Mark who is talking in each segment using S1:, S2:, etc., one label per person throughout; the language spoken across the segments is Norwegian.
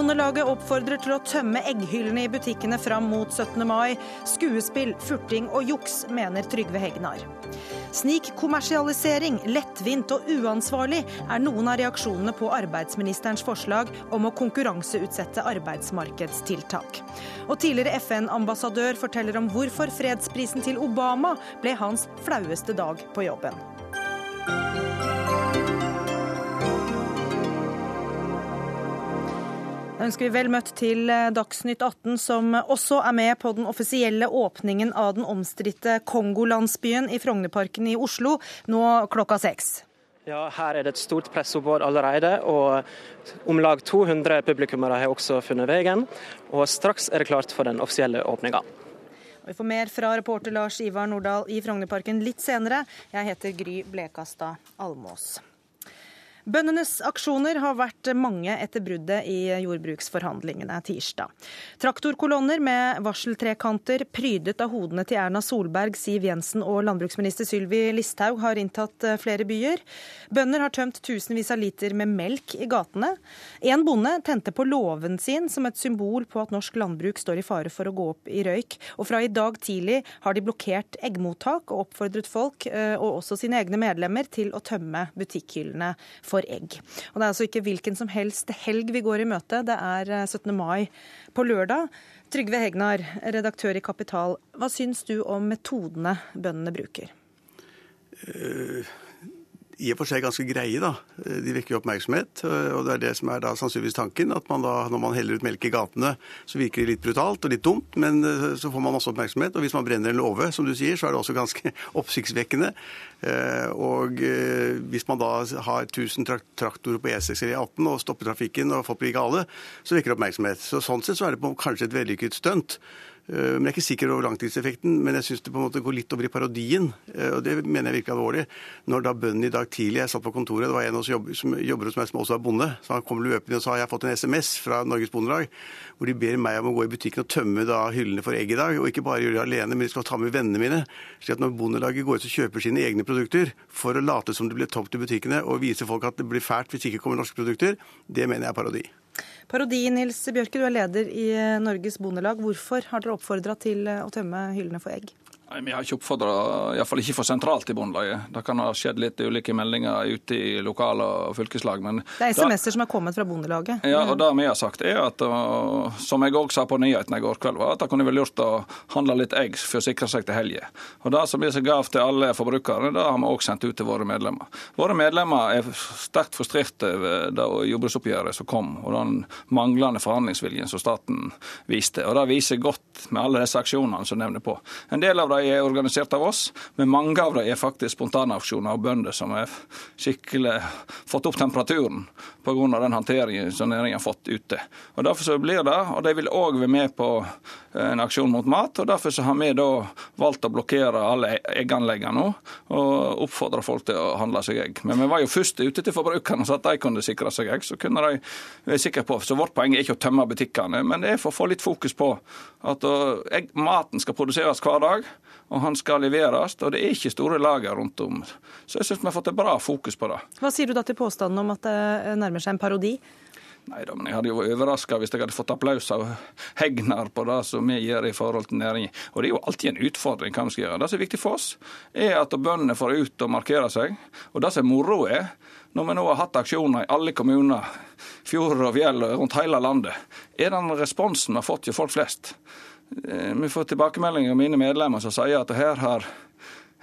S1: Bondelaget oppfordrer til å tømme egghyllene i butikkene fram mot 17. mai. Skuespill, furting og juks, mener Trygve Hegnar. Snikkommersialisering, lettvint og uansvarlig er noen av reaksjonene på arbeidsministerens forslag om å konkurranseutsette arbeidsmarkedstiltak. Og tidligere FN-ambassadør forteller om hvorfor fredsprisen til Obama ble hans flaueste dag på jobben. Da ønsker vi vel møtt til eh, Dagsnytt 18, som også er med på den offisielle åpningen av den omstridte Kongolandsbyen i Frognerparken i Oslo, nå klokka seks.
S2: Ja, Her er det et stort pressoppbåd allerede, og om lag 200 publikummere har også funnet veien. Og straks er det klart for den offisielle åpninga.
S1: Vi får mer fra reporter Lars Ivar Nordahl i Frognerparken litt senere. Jeg heter Gry Blekastad Almås. Bøndenes aksjoner har vært mange etter bruddet i jordbruksforhandlingene tirsdag. Traktorkolonner med varseltrekanter prydet av hodene til Erna Solberg, Siv Jensen og landbruksminister Sylvi Listhaug har inntatt eh, flere byer. Bønder har tømt tusenvis av liter med melk i gatene. En bonde tente på låven sin som et symbol på at norsk landbruk står i fare for å gå opp i røyk. Og fra i dag tidlig har de blokkert eggmottak og oppfordret folk, eh, og også sine egne medlemmer, til å tømme butikkhyllene for egg. Og Det er altså ikke hvilken som helst helg vi går i møte, det er 17. Eh, mai på lørdag. Trygve Hegnar, redaktør i Kapital, hva syns du om metodene bøndene bruker?
S3: Uh i og for seg ganske greie. da. De vekker oppmerksomhet. og Det er det som er da sannsynligvis tanken. At man da, når man heller ut melk i gatene, så virker det litt brutalt og litt dumt, men eh, så får man også oppmerksomhet. Og hvis man brenner en låve, som du sier, så er det også ganske oppsiktsvekkende. Eh, og eh, hvis man da har 1000 traktorer på E6 eller E18 og stopper trafikken og folk blir gale, så vekker det oppmerksomhet. Så Sånn sett så er det kanskje et vellykket stunt. Eh, men Jeg er ikke sikker over langtidseffekten, men jeg syns det på en måte går litt over i parodien. Eh, og det mener jeg virkelig alvorlig. Når da bøndene i dag tidlig Jeg satt på kontoret, det var en av oss som jobber hos meg som også er bonde. Så han kom løpende og sa jeg har fått en SMS fra Norges Bondelag hvor de ber meg om å gå i butikken og tømme da hyllene for egg i dag. Og ikke bare gjøre det alene, men de skal ta med vennene mine. slik at når Bondelaget går ut og kjøper sine egne produkter for å late som det blir tomt i butikkene og vise folk at det blir fælt hvis ikke kommer norske produkter, det mener jeg er parodi.
S1: Parodi, Nils Bjørke, du er leder i Norges Bondelag. Hvorfor har dere oppfordra til å tømme hyllene for egg?
S4: Nei, Vi har ikke oppfordra, iallfall ikke for sentralt i Bondelaget. Det kan ha skjedd litt ulike meldinger ute i lokale og fylkeslag. Men
S1: det er SMS-er som er kommet fra Bondelaget?
S4: Ja, og det vi har sagt er at, som jeg òg sa på nyhetene i går kveld, var at det kunne vært lurt å handle litt egg for å sikre seg til helga. Og det som blir så gavt til alle forbrukere, det har vi òg sendt ut til våre medlemmer. Våre medlemmer er sterkt frustrerte over det jordbruksoppgjøret som kom, og den manglende forhandlingsviljen som staten viste. Og det viser godt med alle disse aksjonene som nevner på. En del av de de er organisert av oss, men mange av dem er faktisk spontanaksjoner av bønder som har skikkelig fått opp temperaturen pga. den håndteringen som næringen har fått ute. Og Derfor så blir det, og de vil òg være med på eh, en aksjon mot mat. og Derfor så har vi da valgt å blokkere alle egganleggene nå, og oppfordre folk til å handle seg egg. Men vi var jo først ute til forbrukerne så at de kunne sikre seg egg. Så kunne de være sikre på. Så vårt poeng er ikke å tømme butikkene, men det er for å få litt fokus på at egg, maten skal produseres hver dag og han skal leveres. Og det er ikke store lager rundt om. Så jeg syns vi har fått et bra fokus på det.
S1: Hva sier du da til påstanden om at det nærmer seg en parodi?
S4: Nei da, men jeg hadde jo vært overraska hvis jeg hadde fått applaus av Hegnar på det som vi gjør i forhold til næringen. Og det er jo alltid en utfordring hva vi skal gjøre. Det som er viktig for oss, er at bøndene får ut og markere seg. Og det som er moro er, når vi nå har hatt aksjoner i alle kommuner, fjorder og fjell rundt hele landet, er den responsen vi har fått til folk flest. Eh, vi får tilbakemeldinger av mine medlemmer som sier at her har,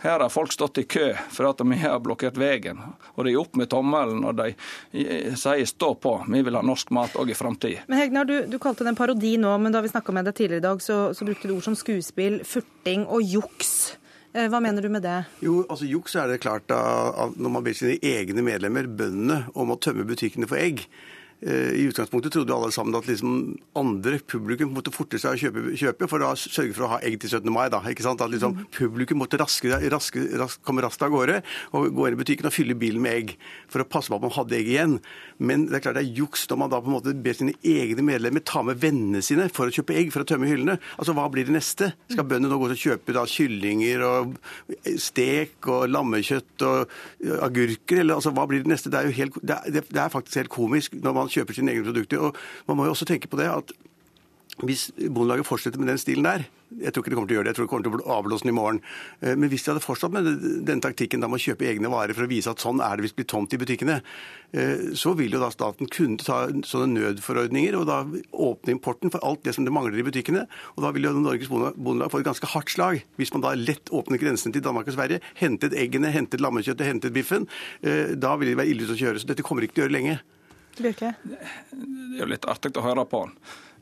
S4: her har folk stått i kø for at vi har blokkert veien. Og de er opp med tommelen og de eh, sier stå på, vi vil ha norsk mat òg i framtida.
S1: Men Hegnar, du, du, kalte det en parodi nå, men da vi snakka med deg tidligere i dag, så, så brukte du ord som skuespill, furting og juks. Eh, hva mener du med det?
S3: Jo, altså Juks er det klart da, når man ber sine egne medlemmer, bøndene, om å tømme butikkene for egg. Eh, I utgangspunktet trodde alle sammen at liksom andre publikum måtte forte seg å kjøpe, kjøpe, for å sørge for å ha egg til 17. mai. Da, ikke sant? At liksom mm. Publikum måtte raske, raske, raske, komme raskt av gårde og gå inn i butikken og fylle bilen med egg for å passe på at man hadde egg igjen. Men det er klart det er juks når man da på en måte ber sine egne medlemmer ta med vennene sine for å kjøpe egg, for å tømme hyllene. Altså, Hva blir det neste? Skal mm. bøndene nå gå å kjøpe da kyllinger og stek og lammekjøtt og agurker? Eller altså, hva blir det neste? Det er jo helt, det er, det er faktisk helt komisk når man man kjøper sine egne produkter. Og man må jo også tenke på det at hvis Bondelaget fortsetter med den stilen der Jeg tror ikke det kommer til å gjøre det, jeg tror det kommer til å bli avblåst i morgen. Eh, men hvis de hadde fortsatt med den taktikken da med å kjøpe egne varer for å vise at sånn er det hvis det blir tomt i butikkene, eh, så vil jo da staten kunne ta sånne nødforordninger og da åpne importen for alt det som det mangler i butikkene. Og da vil jo Norges Bondelag få et ganske hardt slag hvis man da lett åpner grensene til Danmark og Sverige, hentet eggene, hentet lammekjøttet, hentet biffen. Eh, da vil det være ille ute å kjøre. Så dette kommer ikke til å gjøre lenge.
S4: Det er jo litt artig å høre på han.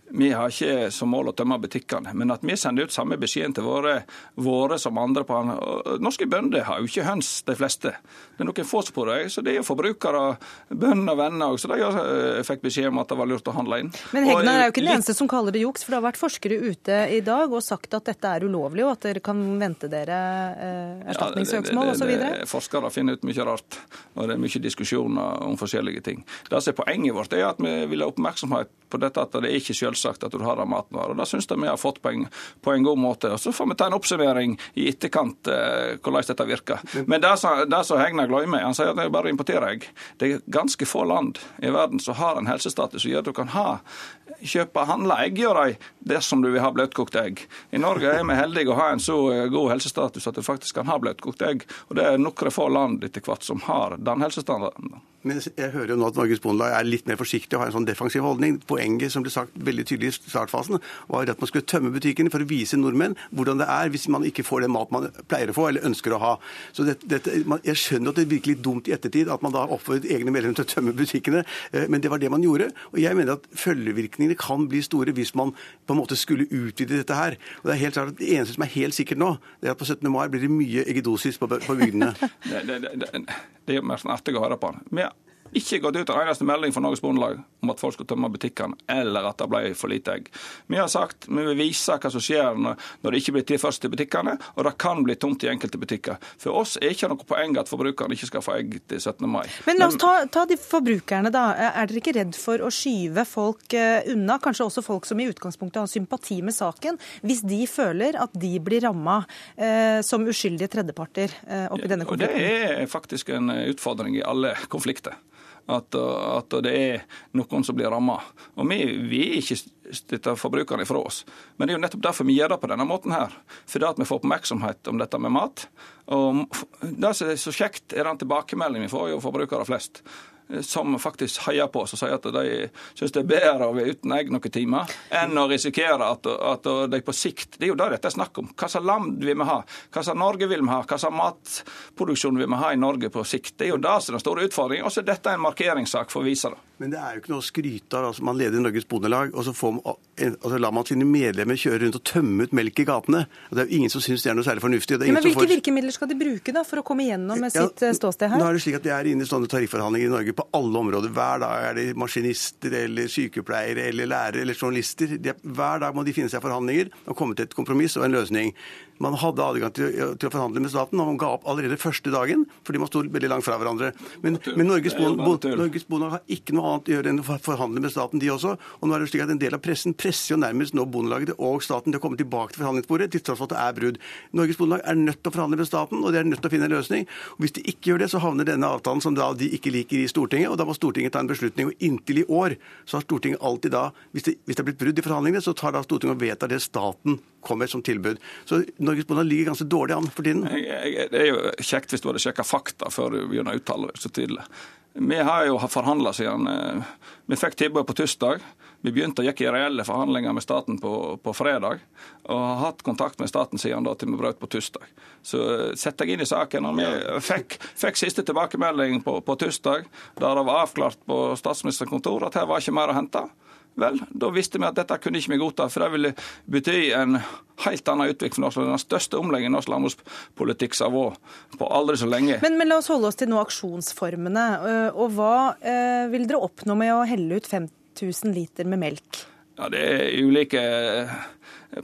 S4: Vi har ikke som mål å tømme butikkene, men at vi sender ut samme beskjeden til våre, våre som andre på han. Norske bønder har jo ikke høns, de fleste. Det er noen få spor, så det er jo forbrukere, bønder og venner òg, så de eh, fikk beskjed om at det var lurt å handle inn.
S1: Men Hegnar er jo ikke den eneste som kaller det juks, for det har vært forskere ute i dag og sagt at dette er ulovlig, og at dere kan vente dere eh, erstatningssøksmål ja, osv.?
S4: Forskere finner ut mye rart, og det er mye diskusjoner om forskjellige ting. Det som er Poenget vårt er at vi vil ha oppmerksomhet på dette at det er ikke selvsagt at du har den maten. Og Det syns jeg vi har fått på en, på en, god måte. Og Så får vi ta en oppsummering i etterkant eh, hvordan dette virker. Men det som Hegnar glemmer, han sier at det bare å importere egg. Det er ganske få land i verden som har en helsestatus som gjør at du kan ha kjøpe handle eggjører dersom du vil ha bløtkokte egg. I Norge er vi heldige å ha en så eh, god helsestatus at du faktisk kan ha bløtkokte egg. Og det er noen få land etter hvert som har den helsestandarden.
S3: Men jeg hører jo nå at Norges Bondelag er litt mer forsiktig og har en sånn defensiv holdning. Poenget som ble sagt veldig tydelig i startfasen, var at man skulle tømme butikkene for å vise nordmenn hvordan det er hvis man ikke får den mat man pleier å få eller ønsker å ha. Så dette, det, Jeg skjønner at det er virkelig dumt i ettertid at man da oppfordret egne medlemmer til å tømme butikkene, eh, men det var det man gjorde. Og jeg mener at kan bli store hvis man på en måte skulle utvide dette her. Og Det er helt klart at det eneste som er helt sikkert nå, det er at på 17. mai blir det mye eggedosis på, bygdene.
S4: det, det, det, det, er sånn artig å høre på. Men ikke gått ut en eneste melding fra Norges Bondelag om at folk skulle tømme butikkene, eller at det ble for lite egg. Vi har sagt vi vil vise hva som skjer når, det ikke blir tilførsel til butikkene, og det kan bli tomt i enkelte butikker. For oss er ikke noe poeng at forbrukerne ikke skal få egg til 17. mai.
S1: Men la oss ta, ta de forbrukerne, da. Er dere ikke redd for å skyve folk eh, unna, kanskje også folk som i utgangspunktet har sympati med saken, hvis de føler at de blir ramma eh, som uskyldige tredjeparter eh, oppi denne konflikten?
S4: Det er faktisk en utfordring i alle konflikter at, at det er noen som blir ramma. Og vi vil ikke støtte forbrukerne ifra oss. Men det er jo nettopp derfor vi gjør det på denne måten her. Fordi at vi får oppmerksomhet om dette med mat. Og det som er så kjekt, er den tilbakemeldingen vi får jo forbrukere flest som faktisk heier på oss og sier at de syns det er bedre å være uten egg noen timer enn å risikere at, at, de på sikt Det er jo det dette er snakk om. Hva slags land vil vi ha? Hva slags Norge vil vi ha? Hva slags matproduksjon vil vi ha i Norge på sikt? Det er jo det som er den store utfordringen. Og så er dette en markeringssak for å vise det.
S3: Men det er jo ikke noe å skryte av. Altså, man leder Norges Bondelag, og så får, altså, lar man sine medlemmer kjøre rundt og tømme ut melk i gatene. Og det er jo ingen som syns det er noe særlig fornuftig.
S1: Ja, men Hvilke får... virkemidler skal de bruke da, for å komme igjennom med sitt ja, sitt ståsted her?
S3: Nå er det slik at De er inne i sånne tarifforhandlinger i Norge på alle områder. Hver dag er det maskinister eller sykepleiere eller lærere eller journalister. De, hver dag må de finne seg forhandlinger og komme til et kompromiss og en løsning. Man hadde adgang til, til, å forhandle med staten, og man ga opp allerede første dagen fordi man sto veldig langt fra hverandre. Men, men Norges Bondelag har ikke noe annet å gjøre enn å forhandle med staten, de også. Og nå er det slik at En del av pressen presser jo nærmest nå Bondelaget og staten til å komme tilbake til forhandlingsbordet, til tross for at det er brudd. Norges Bondelag er nødt til å forhandle med staten, og de er nødt til å finne en løsning. Og Hvis de ikke gjør det, så havner denne avtalen som da de ikke liker i Stortinget, og da må Stortinget ta en beslutning. Og inntil i år så har Stortinget alltid da, hvis det, hvis det er blitt brudd i forhandlingene, så tar da Stortinget og vedtar det staten kommer som tilbud. Så Norges Bondelag ligger ganske dårlig an for tiden.
S4: Det er jo kjekt hvis du hadde sjekka fakta før du begynner å uttale deg så tydelig. Vi har jo forhandla siden eh, Vi fikk tilbud på tirsdag. Vi begynte å gikk i reelle forhandlinger med staten på, på, fredag, og har hatt kontakt med staten siden da til vi brøt på tirsdag. Så setter jeg inn i saken. og Vi fikk, fikk siste tilbakemelding på, på tirsdag, der det var avklart på statsministerens kontor at her var ikke mer å hente. Vel, da visste vi at dette kunne ikke vi godta, for det ville bety en helt annen utvikling for norsk Den største omleggingen i norsk landbrukspolitikk som har vært på aldri så lenge.
S1: Men, men, la oss holde oss til nå aksjonsformene. Øh, og hva eh, vil dere oppnå med å helle ut 5000 liter med melk?
S4: Ja, Det er ulike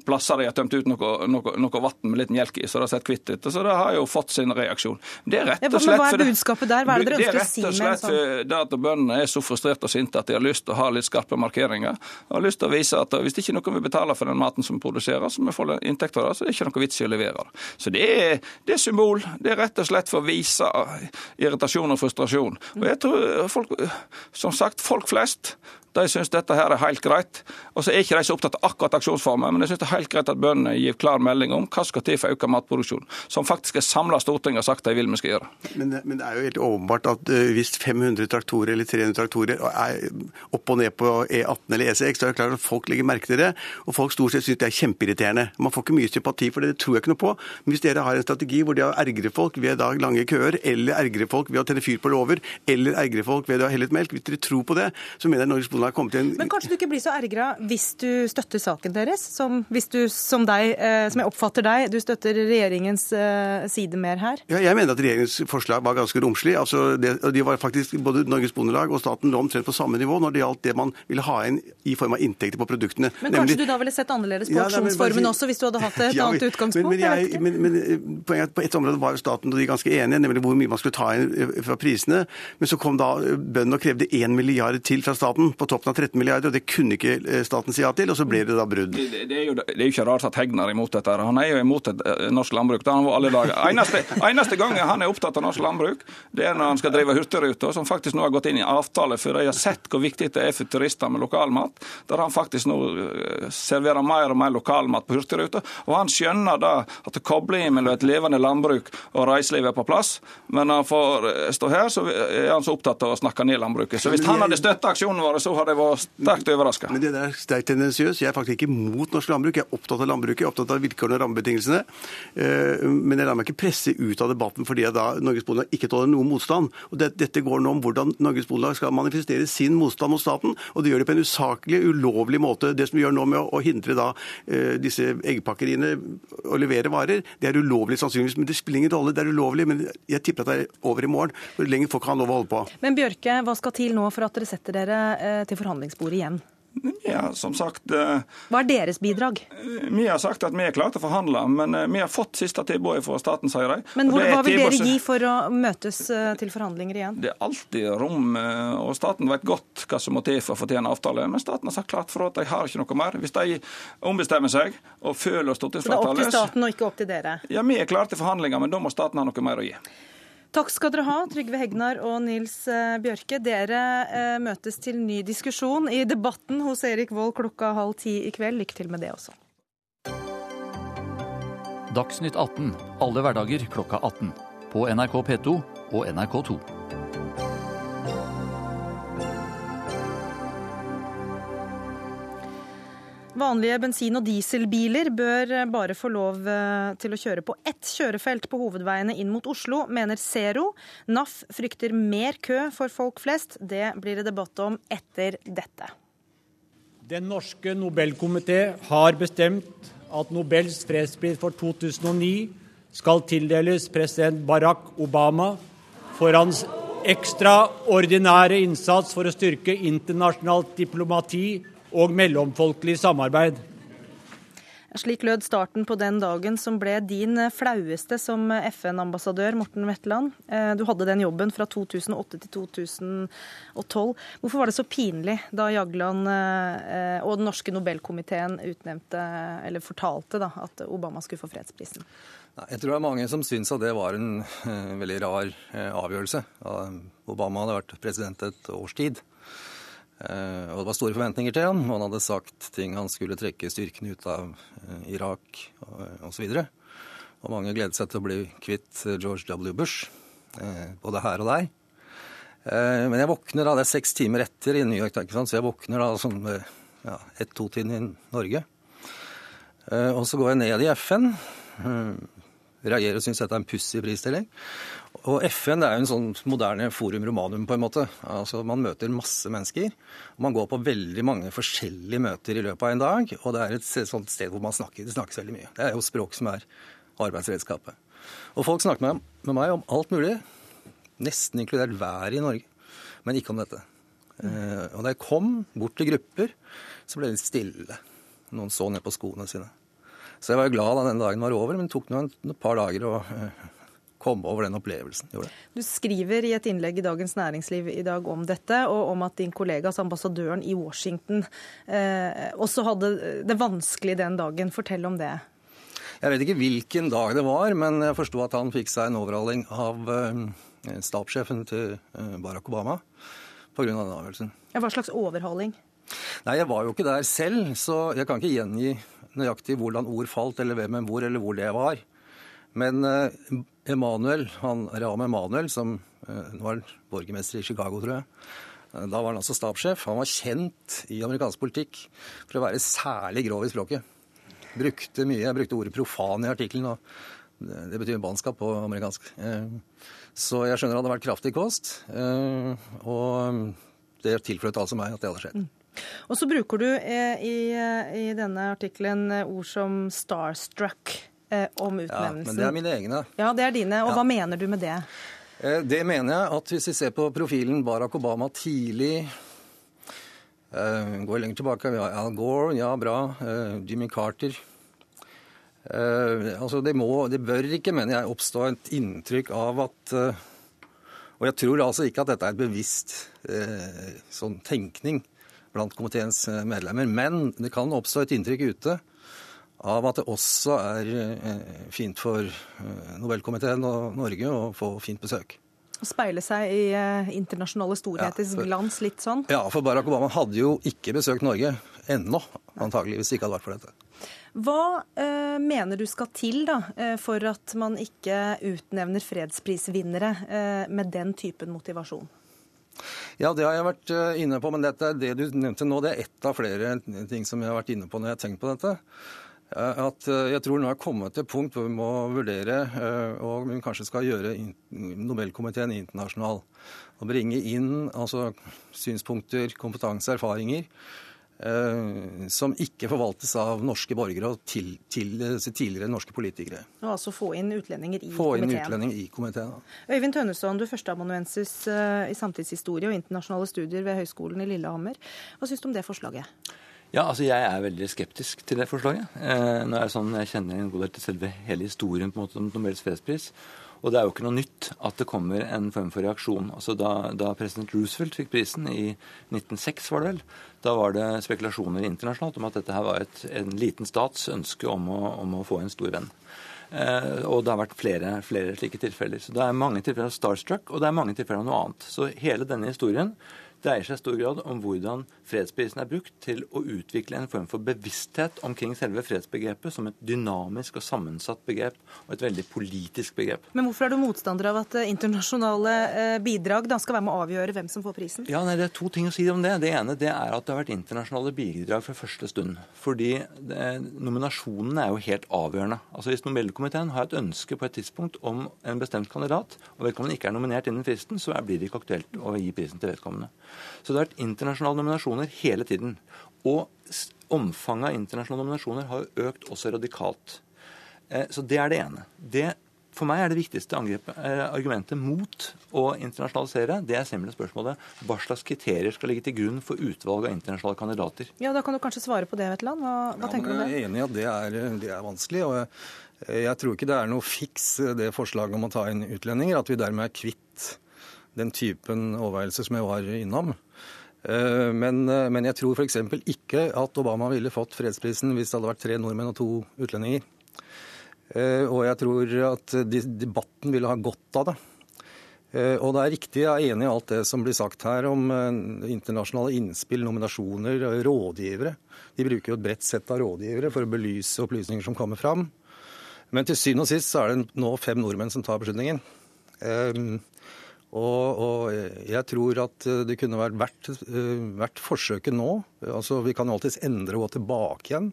S4: plasser de har tømt ut noe, noe, noe vann med litt melk i, så det har sett kvitt ut. Så det har jo fått sin reaksjon. Det er rett og slett
S1: ja, men Hva er budskapet der? Hva er det dere ønsker å si med
S4: Det er rett og slett det at bøndene er så frustrerte og sinte at de har lyst til å ha litt skarpe markeringer. Og har lyst til å vise at hvis ikke noen vil betale for den maten som produseres, som vi får inntekt av det, så det er ikke noe vits i å levere det. Så det er, det er symbol. Det er rett og slett for å vise irritasjon og frustrasjon. Og jeg tror folk, som sagt, folk flest de syns dette her er helt greit. Og så er ikke de så opptatt av akkurat aksjonsformen, men jeg syns det er helt greit at bøndene gir klar melding om hva skal til for økt matproduksjon, som faktisk er samla storting har sagt de vil vi skal gjøre.
S3: Men, men, det er jo helt åpenbart at uh, hvis 500 traktorer eller 300 traktorer er opp og ned på E18 eller E6, så er det klart at folk legger merke til det. Og folk stort sett syns det er kjempeirriterende. Man får ikke mye sympati for det, det tror jeg ikke noe på. Men hvis dere har en strategi hvor de har ergre folk ved da lange køer, eller ergre folk ved å tenne fyr på låver, eller ergre folk ved å ha hellet melk, hvis dere tror på det, så mener jeg Norges Bondelag har kommet en
S1: Men kanskje du ikke blir så ergra hvis du støtter saken deres? Som, hvis du, som deg, eh, som jeg oppfatter deg, du støtter regjeringens eh, side mer her?
S3: Ja, jeg mener at regjeringens forslag var ganske romslig. Altså, det, de var faktisk, Både Norges Bondelag og staten lå omtrent på samme nivå når det gjaldt det man ville ha inn i form av inntekter på produktene.
S1: Men kanskje du da ville sett annerledes på ja, også, hvis du hadde hatt et ja, annet utgangspunkt?
S3: Men, men, jeg, men, men, eh, poenget på et område var staten og de ganske enige, nemlig hvor mye man skulle ta inn fra prisene. Men så kom da bøndene og krevde 1 milliard til fra staten på toppen av 13 milliarder, og det kunne ikke eh, staten si ja til, og så ble det da brudd.
S4: Det, det, er, jo, det er jo ikke rart at Hegnar er imot dette. Han er jo imot et, eh, norsk landbruk. Det har han vært alle dager. Eneste, eneste gangen han er opptatt av norsk landbruk, det er når han skal drive Hurtigruta, som faktisk nå har gått inn i avtale for de har sett hvor viktig det er for turister med lokalmat, der han faktisk nå eh, serverer mer og mer lokalmat på Hurtigruta. Og han skjønner da at koblingen mellom et levende landbruk og reiseliv er på plass, men når han får stå her, så er han så opptatt av å snakke ned landbruket. Så hvis han hadde støtta aksjonen vår, så hadde jeg vært sterkt overraska.
S3: Men det er sterkt tendensiøst. Jeg er faktisk ikke mot norsk landbruk. Jeg er opptatt av landbruket, jeg er opptatt av vilkårene og rammebetingelsene. Eh, men jeg lar meg ikke presse ut av debatten fordi jeg da Norges Bondelag ikke tåler noen motstand. Og Dette går nå om hvordan Norges Bondelag skal manifestere sin motstand mot staten. Og det gjør det på en usaklig, ulovlig måte. Det som vi gjør nå med å hindre da eh, disse eggpakkeriene å levere varer, det er ulovlig sannsynligvis. Men det spiller ingen rolle, det er ulovlig. Men jeg tipper at det er over i morgen. Hvor lenger får ikke han lov å holde på.
S1: Men Bjørke, hva skal til nå for at dere setter dere eh, til forhandlingsbordet igjen?
S4: Ja, som sagt... Eh,
S1: Hva er deres bidrag?
S4: Vi har sagt at vi er klare til å forhandle, men eh, vi har fått siste tilbudet fra staten, sier de.
S1: Men hvor, hva vil dere gi for å møtes eh, til forhandlinger igjen?
S4: Det er alltid rom, og staten vet godt hva som må til for å få til en avtale. Men staten har sagt klart for at de har ikke noe mer. Hvis de ombestemmer seg og føler stortingsflertallet
S1: Så det er opp til staten og ikke opp til dere?
S4: Ja, vi er klare til forhandlinger, men da må staten ha noe mer å gi.
S1: Takk skal dere ha, Trygve Hegnar og Nils eh, Bjørke. Dere eh, møtes til ny diskusjon i Debatten hos Erik Vold klokka halv ti i kveld. Lykke til med det også.
S5: Dagsnytt 18 alle hverdager klokka 18. På NRK P2 og NRK2.
S1: Vanlige bensin- og dieselbiler bør bare få lov eh, til å kjøre på ett kjørefelt på hovedveiene inn mot Oslo, mener Zero. NAF frykter mer kø for folk flest. Det blir det debatt om etter dette.
S6: Den norske Nobelkomité har bestemt at Nobels fredspris for 2009 skal tildeles president Barack Obama for hans ekstraordinære innsats for å styrke internasjonalt diplomati og mellomfolkelig samarbeid.
S1: Slik lød starten på den dagen som ble din flaueste som FN-ambassadør, Morten Wetland. Eh, du hadde den jobben fra 2008 til 2012. Hvorfor var det så pinlig da Jagland eh, og den norske Nobelkomiteen utnevnte, eller fortalte da, at Obama skulle få fredsprisen?
S7: Jeg tror det er mange som syns at det var en uh, veldig rar avgjørelse. Obama hadde vært president et års tid. Eh, og det var store forventninger til han, han hadde sagt ting han skulle trekke styrkene ut av eh, Irak osv. Og, og, og mange gledet seg til å bli kvitt eh, George W. Bush, både her og der. Men jeg våkner da, det er seks timer etter i New York, så jeg våkner da sånn ja, ett-to-tiden i Norge. Og så går jeg ned i FN. Reagerer og syns dette er en pussig prisstilling. Og FN er jo en sånn moderne forum romanum, på en måte. Altså Man møter masse mennesker. og Man går på veldig mange forskjellige møter i løpet av en dag. Og det er et sånt sted hvor man snakker. Det snakkes veldig mye. Det er jo språk som er arbeidsredskapet. Og folk snakker med, med meg om alt mulig. Nesten inkludert været i Norge. Men ikke om dette. Eh, og da jeg kom bort til grupper, så ble det stille. Noen så ned på skoene sine. Så jeg var jo glad da denne dagen var over, men det tok nå et par dager å eh, komme over den opplevelsen.
S1: Du skriver i et innlegg i Dagens Næringsliv i dag om dette, og om at din kollega, altså ambassadøren i Washington, eh, også hadde det vanskelig den dagen. Fortell om det.
S7: Jeg vet ikke hvilken dag det var, men jeg forsto at han fikk seg en overhaling av eh, stabssjefen til eh, Barack Obama pga. den avgjørelsen.
S1: Hva slags overhaling?
S7: Nei, Jeg var jo ikke der selv, så jeg kan ikke gjengi nøyaktig hvordan ord falt, eller hvem en hvor, eller hvor det var. Men eh, Emanuel, han Rahm Emanuel, som eh, nå er borgermester i Chicago, tror jeg. Eh, da var han altså stabssjef. Han var kjent i amerikansk politikk for å være særlig grov i språket. Brukte mye, Jeg brukte ordet profan i artikkelen. Det betyr banskap på amerikansk. Så jeg skjønner at det hadde vært kraftig kost. Og det tilfløt altså meg at det hadde skjedd. Mm.
S1: Og så bruker du i, i denne artikkelen ord som starstruck eh, om utnevnelsen.
S7: Ja, men det er mine egne.
S1: Ja, det er dine. Og ja. hva mener du med det?
S7: Eh, det mener jeg at hvis vi ser på profilen Barack Obama tidlig eh, Går lenger tilbake. Al Gore, ja, bra. Eh, Jimmy Carter. Eh, altså det, må, det bør ikke, mener jeg, oppstå et inntrykk av at eh, Og jeg tror altså ikke at dette er et bevisst sånn tenkning blant komiteens medlemmer. Men det kan oppstå et inntrykk ute av at det også er eh, fint for eh, Nobelkomiteen og Norge å få fint besøk.
S1: Å speile seg i eh, internasjonale storheters ja, glans, litt sånn?
S7: Ja, for Barack Obama hadde jo ikke besøkt Norge ennå, det ikke hadde vært for dette.
S1: Hva uh, mener du skal til da, for at man ikke utnevner fredsprisvinnere uh, med den typen motivasjon?
S7: Ja, det har jeg vært inne på, men dette, det du nevnte nå, det er ett av flere ting som jeg har vært inne på når jeg har tenkt på dette at eh, jeg tror nå er kommet til et punkt hvor vi må vurdere, eh, og vi kanskje skal gjøre Nobelkomiteen internasjonal. Og bringe inn altså, synspunkter, kompetanse, erfaringer eh, som ikke forvaltes av norske borgere og til, til, tidligere norske politikere.
S1: Og altså få inn utlendinger i
S7: få
S1: komiteen.
S7: Inn utlendinger i komiteen Da.
S1: Øyvind Tønneson, du er førsteamanuensis i samtidshistorie og internasjonale studier ved Høgskolen i Lillehammer. Hva syns du om det forslaget?
S8: Ja, altså Jeg er veldig skeptisk til det forslaget. Eh, nå er det sånn, Jeg kjenner en god del til selve hele historien på en måte om Nobels fredspris. Og det er jo ikke noe nytt at det kommer en form for reaksjon. Altså Da, da president Roosevelt fikk prisen, i 1906 var det vel, da var det spekulasjoner internasjonalt om at dette her var et, en liten stats ønske om å, om å få en stor venn. Eh, og det har vært flere, flere slike tilfeller. Så Det er mange tilfeller av starstruck, og det er mange tilfeller av noe annet. Så hele denne historien dreier seg i stor grad om hvordan fredsprisen er brukt til å utvikle en form for bevissthet omkring selve fredsbegrepet som et dynamisk og sammensatt begrep, og et veldig politisk begrep.
S1: Men hvorfor er du motstander av at eh, internasjonale eh, bidrag da skal være med å avgjøre hvem som får prisen?
S8: Ja, nei, Det er to ting å si om det. Det ene det er at det har vært internasjonale bidrag fra første stund. Fordi det, nominasjonene er jo helt avgjørende. Altså Hvis Nobelkomiteen har et ønske på et tidspunkt om en bestemt kandidat, og vedkommende ikke er nominert innen fristen, så blir det ikke aktuelt å gi prisen til vedkommende. Så det har vært internasjonale nominasjoner hele tiden. Og omfanget av internasjonale nominasjoner har jo økt også radikalt. Eh, så det er det ene. Det, for meg er det viktigste eh, argumentet mot å internasjonalisere, det er simpelthen spørsmålet hva slags kriterier skal ligge til grunn for utvalg av internasjonale kandidater.
S1: Ja, Da kan du kanskje svare på det, Vetland. Hva, hva ja, tenker du om det?
S7: Jeg er enig i at det er, det er vanskelig. og jeg, jeg tror ikke det er noe fiks, det forslaget om å ta inn utlendinger. At vi dermed er kvitt den typen overveielser som jeg var innom. Eh, men, eh, men jeg tror f.eks. ikke at Obama ville fått fredsprisen hvis det hadde vært tre nordmenn og to utlendinger. Eh, og jeg tror at debatten ville ha godt av det. Og det er riktig, jeg er enig i alt det som blir sagt her om internasjonale innspill, nominasjoner, rådgivere. De bruker jo et bredt sett av rådgivere for å belyse opplysninger som kommer fram. Men til syvende og sist så er det nå fem nordmenn som tar beslutningen. Og, og, jeg tror at det kunne vært verdt, eh, verdt forsøket nå. Altså, vi kan alltids endre og gå tilbake igjen.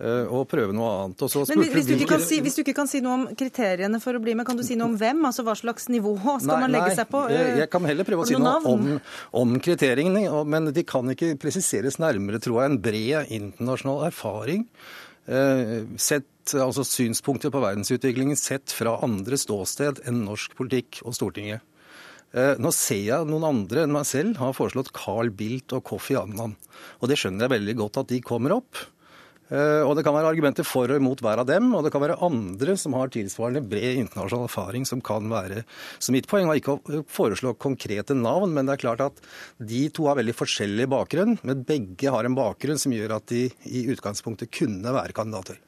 S7: Eh, og prøve noe annet.
S1: Men hvis du, si, hvis du, ikke kan si noe om kriteriene for å bli med, kan du si noe om hvem? Altså Hva slags nivå skal nei, man legge nei, seg på?
S7: Jeg, jeg kan heller prøve å si noe om, om, kriteriene, men de kan ikke presiseres nærmere, tror jeg. En bred internasjonal erfaring. Eh, sett altså synspunkter på verdensutviklingen sett fra andre ståsted enn norsk politikk og Stortinget. Eh, nå ser jeg noen andre enn meg selv har foreslått Carl Bildt og Kofi Annan. Og det skjønner jeg veldig godt at de kommer opp. Eh, og Det kan være argumenter for og imot hver av dem, og det kan være andre som har tilsvarende bred internasjonal erfaring, som kan være Så mitt poeng var ikke å foreslå konkrete navn, men det er klart at de to har veldig forskjellig bakgrunn, men begge har en bakgrunn som gjør at de i utgangspunktet kunne være kandidater.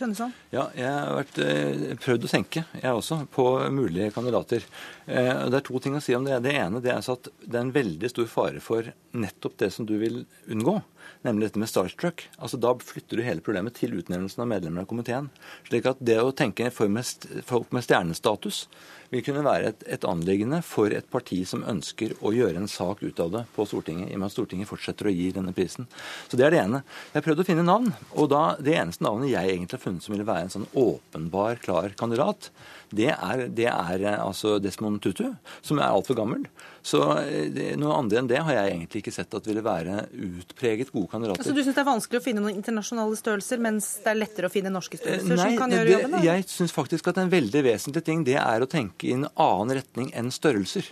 S1: Tønneson?
S8: Ja, jeg har vært, eh, prøvd å tenke, jeg også, på mulige kandidater. Eh, det er to ting å si om det. Det ene det er at det er en veldig stor fare for nettopp det som du vil unngå nemlig dette med starstruck. Altså, da flytter du hele problemet til utnevnelsen av medlemmer av komiteen. Slik at det å tenke folk med stjernestatus vil kunne være et, et anliggende for et parti som ønsker å gjøre en sak ut av det på Stortinget, i og med at Stortinget fortsetter å gi denne prisen. Så Det er det ene. Jeg har prøvd å finne navn, og da, det eneste navnet jeg egentlig har funnet som ville være en sånn åpenbar, klar kandidat, det er, det er altså Desmond Tutu, som er altfor gammel. Så eh, det, noe andre enn det har jeg egentlig ikke sett at ville være utpreget gode kandidater.
S1: Så du syns det er vanskelig å finne noen internasjonale størrelser, mens det er lettere å finne norske størrelser
S8: Nei,
S1: som kan gjøre
S8: det,
S1: jobben? Da?
S8: Jeg syns faktisk at en veldig vesentlig ting det er å tenke i en annen retning enn størrelser.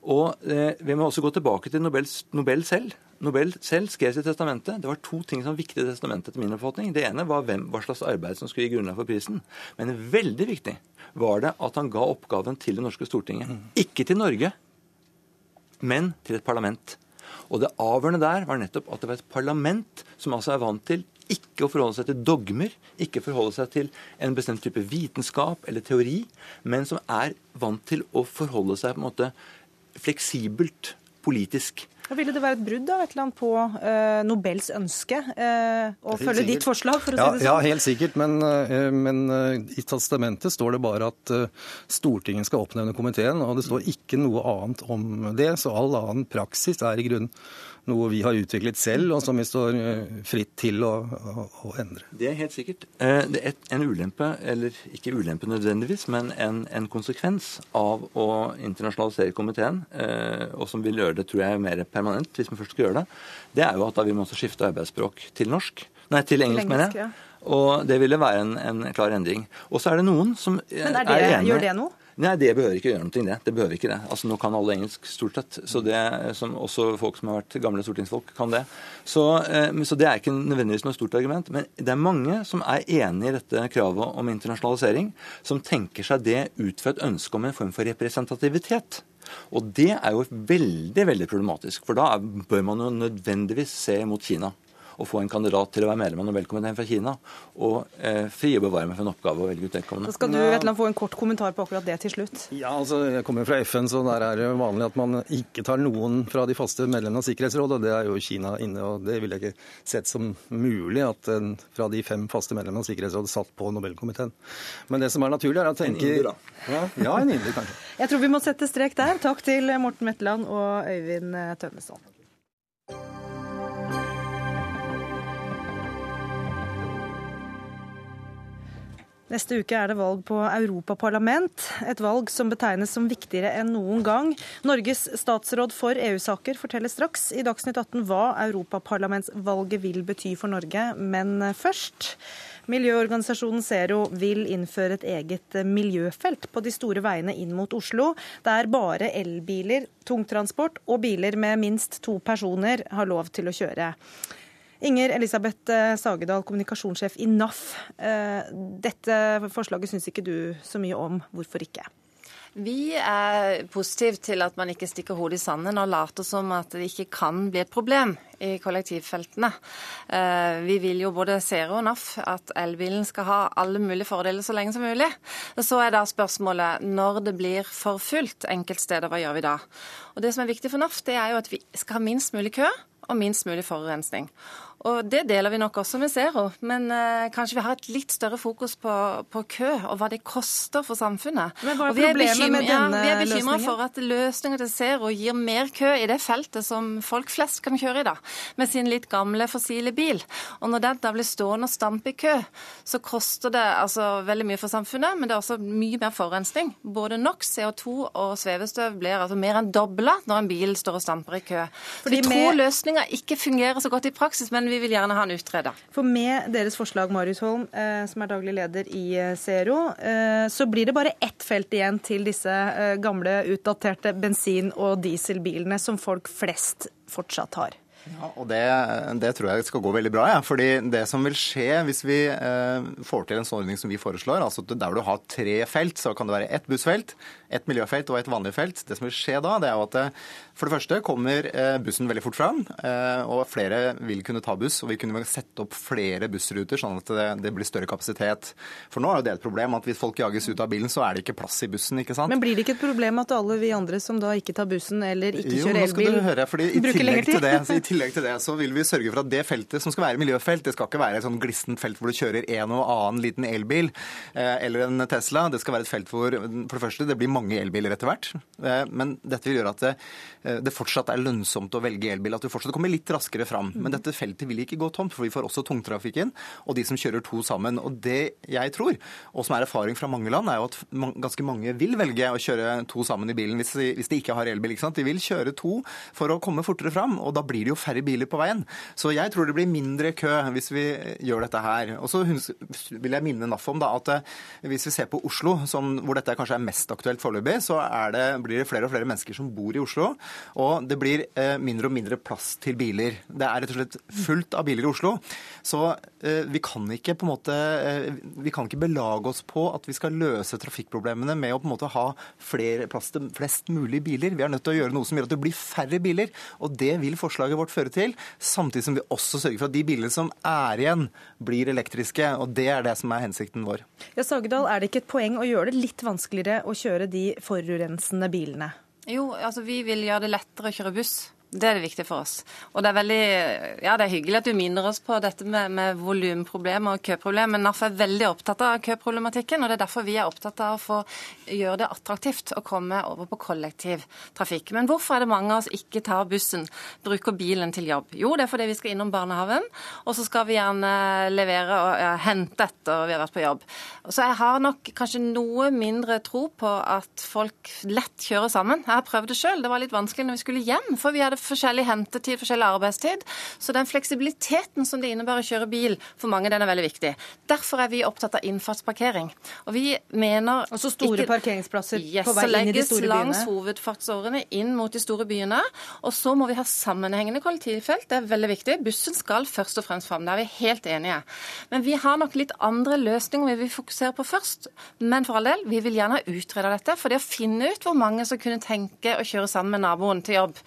S8: Og eh, Vi må også gå tilbake til Nobel, Nobel selv. Nobel selv skrev sitt testamente. Det var to ting som var viktige i testamentet. til min oppfatning. Det ene var hvem, hva slags arbeid som skulle gi grunnlag for prisen. Men veldig viktig var det at han ga oppgaven til det norske Stortinget. Ikke til Norge, men til et parlament. Og det avgjørende der var nettopp at det var et parlament som altså er vant til ikke å forholde seg til dogmer, ikke forholde seg til en bestemt type vitenskap eller teori, men som er vant til å forholde seg på en måte fleksibelt politisk.
S1: Da ville det være et brudd da, et eller annet på uh, Nobels ønske uh, å følge ditt forslag, for å
S7: ja,
S1: si det sånn?
S7: Ja, helt sikkert. Men, uh, men i testamentet står det bare at Stortinget skal oppnevne komiteen, og det står ikke noe annet om det. Så all annen praksis er i grunnen noe vi har utviklet selv, og som vi står eh, fritt til å, å, å endre.
S8: Det er helt sikkert. Eh, det er en ulempe, eller ikke ulempe nødvendigvis, men en, en konsekvens av å internasjonalisere komiteen, eh, og som vil gjøre det tror jeg, mer permanent, hvis vi først skal gjøre det, det er jo at da vil man også skifte arbeidsspråk til norsk. Nei, til engelsk, mener jeg. Og det ville være en, en klar endring. Og så er det noen som
S1: Men er, det, er enige Gjør det noe?
S8: Nei, det behøver ikke gjøre noe, det. Det behøver ikke det. Altså, Nå kan alle engelsk, stort sett. Så det, som også folk som har vært gamle stortingsfolk, kan det. Så, eh, så, det er ikke nødvendigvis noe stort argument. Men det er mange som er enig i dette kravet om internasjonalisering, som tenker seg det ut fra et ønske om en form for representativitet. Og det er jo veldig, veldig problematisk. For da bør man jo nødvendigvis se mot Kina å få en kandidat til å være medlem av Nobelkomiteen fra Kina, og eh, fri og bevare meg for en oppgave å velge ut vedkommende.
S1: Da skal du Vetland, få en kort kommentar på akkurat det til slutt.
S7: Ja, altså, Jeg kommer fra FN, så der er det vanlig at man ikke tar noen fra de faste medlemmene av Sikkerhetsrådet, og det er jo Kina inne. og Det ville jeg ikke sett som mulig at en fra de fem faste medlemmene av Sikkerhetsrådet satt på Nobelkomiteen. Men det som er naturlig, er å tenke
S8: En inder, da.
S7: Ja, ja, en inder, kanskje.
S1: Jeg tror vi må sette strek der. Takk til Morten Metland og Øyvind Tønneson. Neste uke er det valg på Europaparlament, et valg som betegnes som viktigere enn noen gang. Norges statsråd for EU-saker forteller straks i Dagsnytt 18 hva europaparlamentsvalget vil bety for Norge, men først. Miljøorganisasjonen Zero vil innføre et eget miljøfelt på de store veiene inn mot Oslo, der bare elbiler, tungtransport og biler med minst to personer har lov til å kjøre. Inger Elisabeth eh, Sagedal, kommunikasjonssjef i NAF. Eh, dette forslaget syns ikke du så mye om. Hvorfor ikke?
S9: Vi er positive til at man ikke stikker hodet i sanden og later som at det ikke kan bli et problem i kollektivfeltene. Eh, vi vil jo både Zero og NAF at elbilen skal ha alle mulige fordeler så lenge som mulig. Så er da spørsmålet når det blir for fullt enkeltsteder, hva gjør vi da? Og Det som er viktig for NAF, det er jo at vi skal ha minst mulig kø og minst mulig forurensning. Og Det deler vi nok også med Zero, men eh, kanskje vi har et litt større fokus på, på, kø og hva det koster for samfunnet.
S1: Men hva er problemet med denne
S9: ja, Vi er bekymra for at løsninga til Zero gir mer kø i det feltet som folk flest kan kjøre i da, med sin litt gamle fossile bil. Og når den da blir stående og stampe i kø, så koster det altså veldig mye for samfunnet, men det er også mye mer forurensning. Både NOx, CO2 og svevestøv blir altså mer enn dobla når en bil står og stamper i kø.
S1: Fordi
S9: vi tror løsninga ikke fungerer så godt i praksis, men vi vil gjerne ha den utreda.
S1: For med deres forslag, Marius Holm, eh, som er daglig leder i eh, Zero, eh, så blir det bare ett felt igjen til disse gamle, utdaterte bensin- og dieselbilene som folk flest fortsatt har.
S10: Ja, og det, det, tror jeg skal gå veldig bra. Ja. Fordi det som vil skje hvis vi eh, får til en sånn ordning som vi foreslår, altså der du har tre felt, så kan det være ett bussfelt, ett miljøfelt og ett vanlig felt. Det som vil skje da, det er jo at eh, for det første kommer eh, bussen veldig fort fram, eh, og flere vil kunne ta buss. Og vi kunne sette opp flere bussruter, sånn at det, det blir større kapasitet. For nå er jo det et problem at hvis folk jages ut av bilen, så er det ikke plass i bussen, ikke sant.
S1: Men blir det ikke et problem at alle vi andre som da ikke tar bussen eller ikke kjører elbil,
S10: bruker lengre tid? Det, I tillegg til det så vil vi sørge for at det feltet som skal være miljøfelt, det skal ikke være et sånn glissent felt hvor du kjører en og annen liten elbil eller en Tesla. Det skal være et felt hvor for det første det blir mange elbiler etter hvert. Men dette vil gjøre at det, det fortsatt er lønnsomt å velge elbil. At du fortsatt kommer litt raskere fram. Men dette feltet vil ikke gå tomt, for vi får også tungtrafikken og de som kjører to sammen. Og det jeg tror, og som er erfaring fra mange land, er jo at ganske mange vil velge å kjøre to sammen i bilen hvis de, hvis de ikke har elbil. Ikke sant? De vil kjøre to for å komme fortere fram, og da blir det jo færre biler på veien. Så jeg tror det blir mindre kø hvis vi gjør dette her. Og så vil jeg minne NAF om da, at eh, hvis vi ser på Oslo, som, hvor dette kanskje er mest aktuelt foreløpig, så det, blir det flere og flere mennesker som bor i Oslo. Og det blir eh, mindre og mindre plass til biler. Det er rett og slett fullt av biler i Oslo. Så eh, vi kan ikke på en måte vi kan ikke belage oss på at vi skal løse trafikkproblemene med å på en måte ha flere, plass til flest mulig biler. Vi er nødt til å gjøre noe som gjør at det blir færre biler. Og det vil forslaget vårt føre til, samtidig som vi også sørger for at de bilene som er igjen, blir elektriske. Og det er det som er hensikten vår.
S1: Ja, Sagedal, er det ikke et poeng å gjøre det litt vanskeligere å kjøre de forurensende bilene?
S9: Jo, altså vi vil gjøre det lettere å kjøre buss. Det er det viktig for oss. Og det er veldig, ja, det er hyggelig at du minner oss på dette med, med volumproblemer og køproblem. Men NAF er veldig opptatt av køproblematikken, og det er derfor vi er opptatt av å få gjøre det attraktivt å komme over på kollektivtrafikk. Men hvorfor er det mange av oss ikke tar bussen, bruker bilen til jobb? Jo, det er fordi vi skal innom barnehagen, og så skal vi gjerne levere og ja, hente etter vi har vært på jobb. Så jeg har nok kanskje noe mindre tro på at folk lett kjører sammen. Jeg har prøvd det sjøl. Det var litt vanskelig når vi skulle hjem. for vi hadde forskjellig hentetid, forskjellig arbeidstid. Så den fleksibiliteten som det innebærer å kjøre bil, for mange den er veldig viktig. Derfor er vi opptatt av innfartsparkering. Og vi mener
S1: Altså store ikke, parkeringsplasser
S9: yes,
S1: på vei inn i de store byene?
S9: Så legges langs hovedfartsårene inn mot de store byene. Og så må vi ha sammenhengende kollektivfelt. Det er veldig viktig. Bussen skal først og fremst fram. Der er vi helt enige. Men vi har nok litt andre løsninger vi vil fokusere på først. Men for all del, vi vil gjerne ha utreda dette. For det å finne ut hvor mange som kunne tenke å kjøre sammen med naboen til jobb.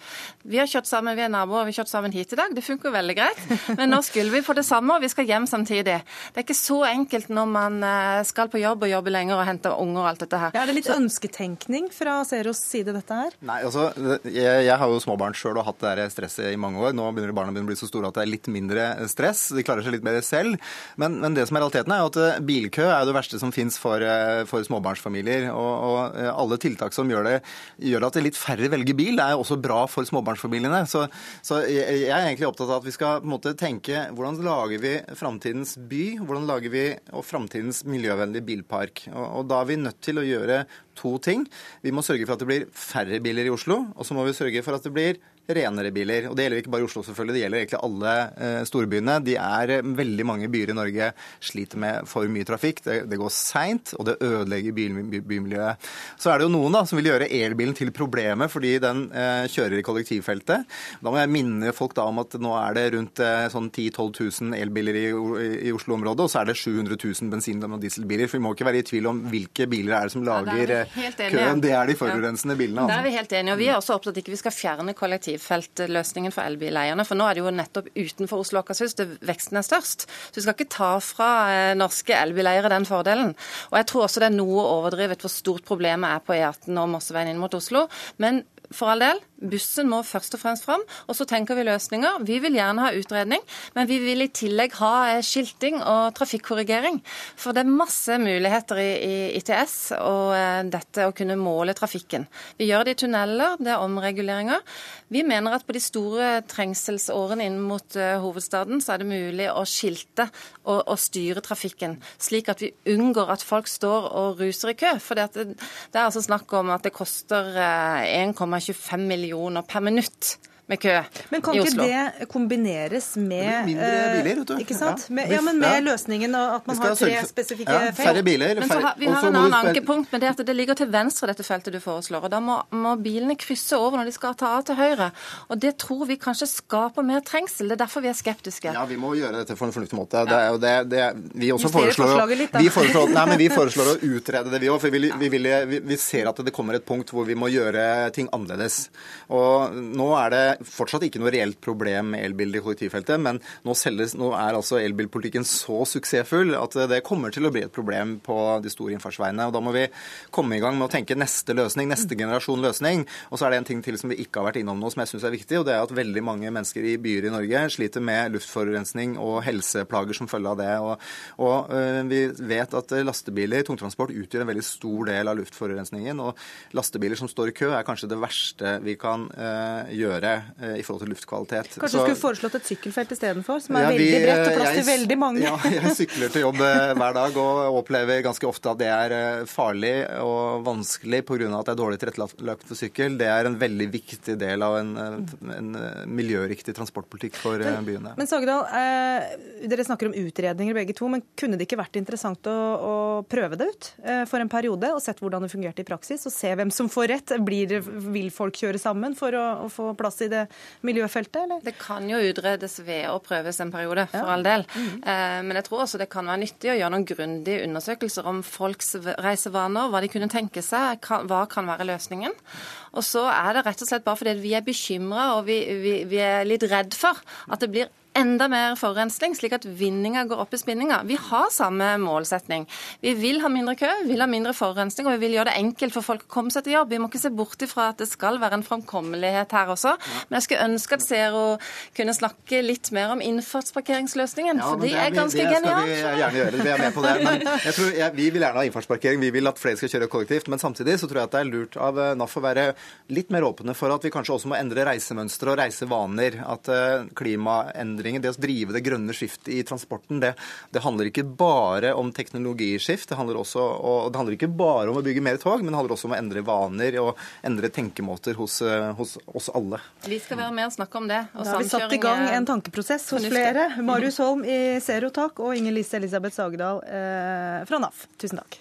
S9: Vi har kjørt sammen, vi er naboer, vi har kjørt sammen hit i dag. Det funker veldig greit. Men nå skulle vi få det samme, og vi skal hjem samtidig. Det er ikke så enkelt når man eh, skal på jobb og jobbe lenger og hente unger og alt dette her.
S1: Ja, er det litt ønsketenkning fra Zeros side, dette her?
S10: Nei, altså, jeg, jeg har jo småbarn sjøl og hatt det der stresset i mange år. Nå begynner barna å bli så store at det er litt mindre stress. De klarer seg litt mer selv. Men, men det som er realiteten, er jo at eh, bilkø er det verste som fins for, eh, for, småbarnsfamilier. Og, og, alle tiltak som gjør, det, gjør at det litt færre velger bil, er også bra for småbarnsfamilier familiene. Så, så jeg, er egentlig opptatt av at vi skal på en måte tenke hvordan lager vi framtidens by, hvordan lager vi og framtidens miljøvennlige bilpark. Og, og da er vi nødt til å gjøre to ting. Vi må sørge for at det blir færre biler i Oslo, og så må vi sørge for at det blir renere biler. Og Det gjelder ikke bare Oslo, selvfølgelig, det gjelder egentlig alle eh, storbyene. De er eh, Veldig mange byer i Norge sliter med for mye trafikk. Det, det går seint, og det ødelegger by, by, bymiljøet. Så er det jo noen da, som vil gjøre elbilen til problemet fordi den eh, kjører i kollektivfeltet. Da må jeg minne folk da om at nå er det rundt eh, sånn 10 000-12 000 elbiler i, i Oslo-området, og så er det 700 000 bensin- og dieselbiler. For vi må ikke være i tvil om hvilke biler er det som lager ja, køen. Det er de forurensende bilene.
S9: Altså. Der er vi helt enige. og Vi er også opptatt av at ikke vi skal fjerne kollektiv kollektivfeltløsningen for elbileierne. For nå er det jo nettopp utenfor Oslo og Akershus det veksten er størst. Så vi skal ikke ta fra eh, norske elbileiere den fordelen. Og jeg tror også det er noe overdrevet hvor stort problemet er på E18 og Mosseveien inn mot Oslo. Men for all del, bussen må først og fremst fram. Og så tenker vi løsninger. Vi vil gjerne ha utredning, men vi vil i tillegg ha eh, skilting og trafikkorrigering. For det er masse muligheter i, i ITS og eh, dette å kunne måle trafikken. Vi gjør det i tunneler, det er omreguleringer. Vi mener at på de store trengselsårene inn mot uh, hovedstaden, så er det mulig å skilte og, og, styre trafikken, slik at vi unngår at folk står og ruser i kø. For det, det, er altså snakk om at det koster uh, 1,25 millioner per minutt med kø
S1: Men kan ikke det kombineres med
S10: mindre
S1: eh,
S10: biler, vet du.
S1: Ikke sant?
S10: Ja.
S1: Med, ja, men med
S10: Ja.
S1: løsningen og at man har tre spesifikke
S10: ja,
S1: felt.
S10: Færre biler.
S9: Men så
S10: færre-
S9: har, vi har en annen ankepunkt, men det er at det ligger til venstre dette feltet du foreslår. og Da må, må bilene krysse over når de skal ta av til høyre. Og Det tror vi kanskje skaper mer trengsel. Det er derfor vi er skeptiske.
S10: Ja, vi må gjøre dette på en fornuftig måte. Det er jo det, det vi også foreslår,
S1: litt,
S10: vi, foreslår, nei, men vi foreslår å utrede det, vi òg. For vi, vi, vil- vi, vi ser at det kommer et punkt hvor vi må gjøre ting annerledes. Og Nå er det fortsatt ikke noe reelt problem med elbil i kollektivfeltet, men nå, selges, nå er altså elbilpolitikken så suksessfull at det kommer til å bli et problem på de store innfartsveiene. og Da må vi komme i gang med å tenke neste løsning, neste generasjon løsning. Og så er det en ting til som vi ikke har vært innom nå, som jeg syns er viktig. og det er at Veldig mange mennesker i byer i Norge sliter med luftforurensning og helseplager som følge av det. Og, og øh, vi vet at lastebiler, tungtransport, utgjør en veldig stor del av luftforurensningen. Og lastebiler som står i kø, er kanskje det verste vi kan øh, gjøre i forhold til luftkvalitet.
S1: Kanskje
S10: Så-
S1: du skulle foreslått et sykkelfelt istedenfor, som er
S10: ja,
S1: veldig bredt og plass
S10: jeg-
S1: til veldig mange.
S10: Ja, jeg sykler til jobb eh, hver dag og opplever ganske ofte at det er eh, farlig og vanskelig pga. at det er dårlig tilrettelagt for sykkel. Det er en veldig viktig del av en, eh, en eh, miljøriktig transportpolitikk for men, byene.
S1: Men Sagedal, eh, dere snakker om utredninger begge to, men kunne det ikke vært interessant å, å prøve det ut eh, for en periode og sett hvordan det fungerte i praksis, og se hvem som får rett? Blir vil folk kjøre sammen for å, å få plass i det miljøfeltet, eller?
S9: Det kan jo utredes ved å prøves en periode, for all del. Eh, Men jeg tror også det kan være nyttig å gjøre noen grundige undersøkelser om folks reisevaner, hva de kunne tenke seg, kan- hva kan være løsningen. Og så er det rett og slett bare fordi vi er bekymra og vi, vi, vi er litt redd for at det blir enda mer forurensning, slik at vinninga går opp i spinninga. Vi har samme målsetning. Vi vil ha mindre kø, vi vil ha mindre forurensning, og vi vil gjøre det enkelt for folk å komme seg til jobb. Vi må ikke se bort ifra at det skal være en framkommelighet her også. Men jeg skulle ønske at Zero kunne snakke litt mer om innfartsparkeringsløsningen,
S10: Ja,
S9: for
S10: de
S9: det
S10: det
S9: er ganske geniale.
S10: det skal vi gjerne gjøre. Vi er med på det. Men jeg tror, jeg, vi vil gjerne ha innfartsparkering. Vi vil at flere skal kjøre kollektivt. Men samtidig så tror jeg at det er lurt av eh, NAF å være litt mer åpne for at vi kanskje også må endre reisemønstre og reisevaner. At eh, klimaendringer, det å drive det grønne skiftet i transporten, det, det handler ikke bare om teknologiskift. Det handler, også, og det handler ikke bare om å bygge mer tog, men det handler også om å endre vaner og endre tenkemåter hos, eh, hos oss alle.
S9: Vi skal være med og snakke om det. Og
S1: Da har vi satt i gang en tankeprosess hos flere. Marius Holm i Zero Takk og Inger Lise Elisabeth Sagedal eh, fra NAF. Tusen takk.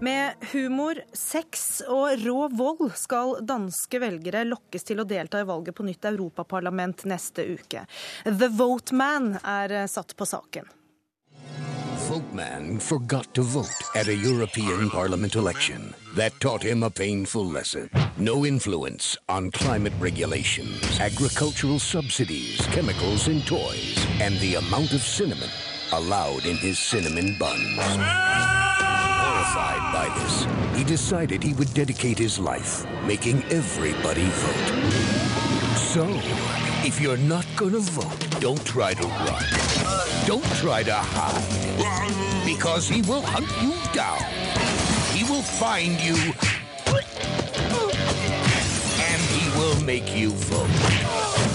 S1: Med humor, sex og rå vold skal danske velgere lokkes til å delta i valget på nytt europaparlament neste uke. The Vote Man er eh, satt på saken.
S11: Voteman forgot to vote at a European Parliament election. That taught him a painful lesson. No influence on climate regulations, agricultural subsidies, chemicals in toys, and the amount of cinnamon allowed in his cinnamon buns. Horrified by this, he decided he would dedicate his life making everybody vote. So, if you're not gonna vote, don't try to run. Don't try to hide. Because he will hunt you down. He will find you. And he will make you vote.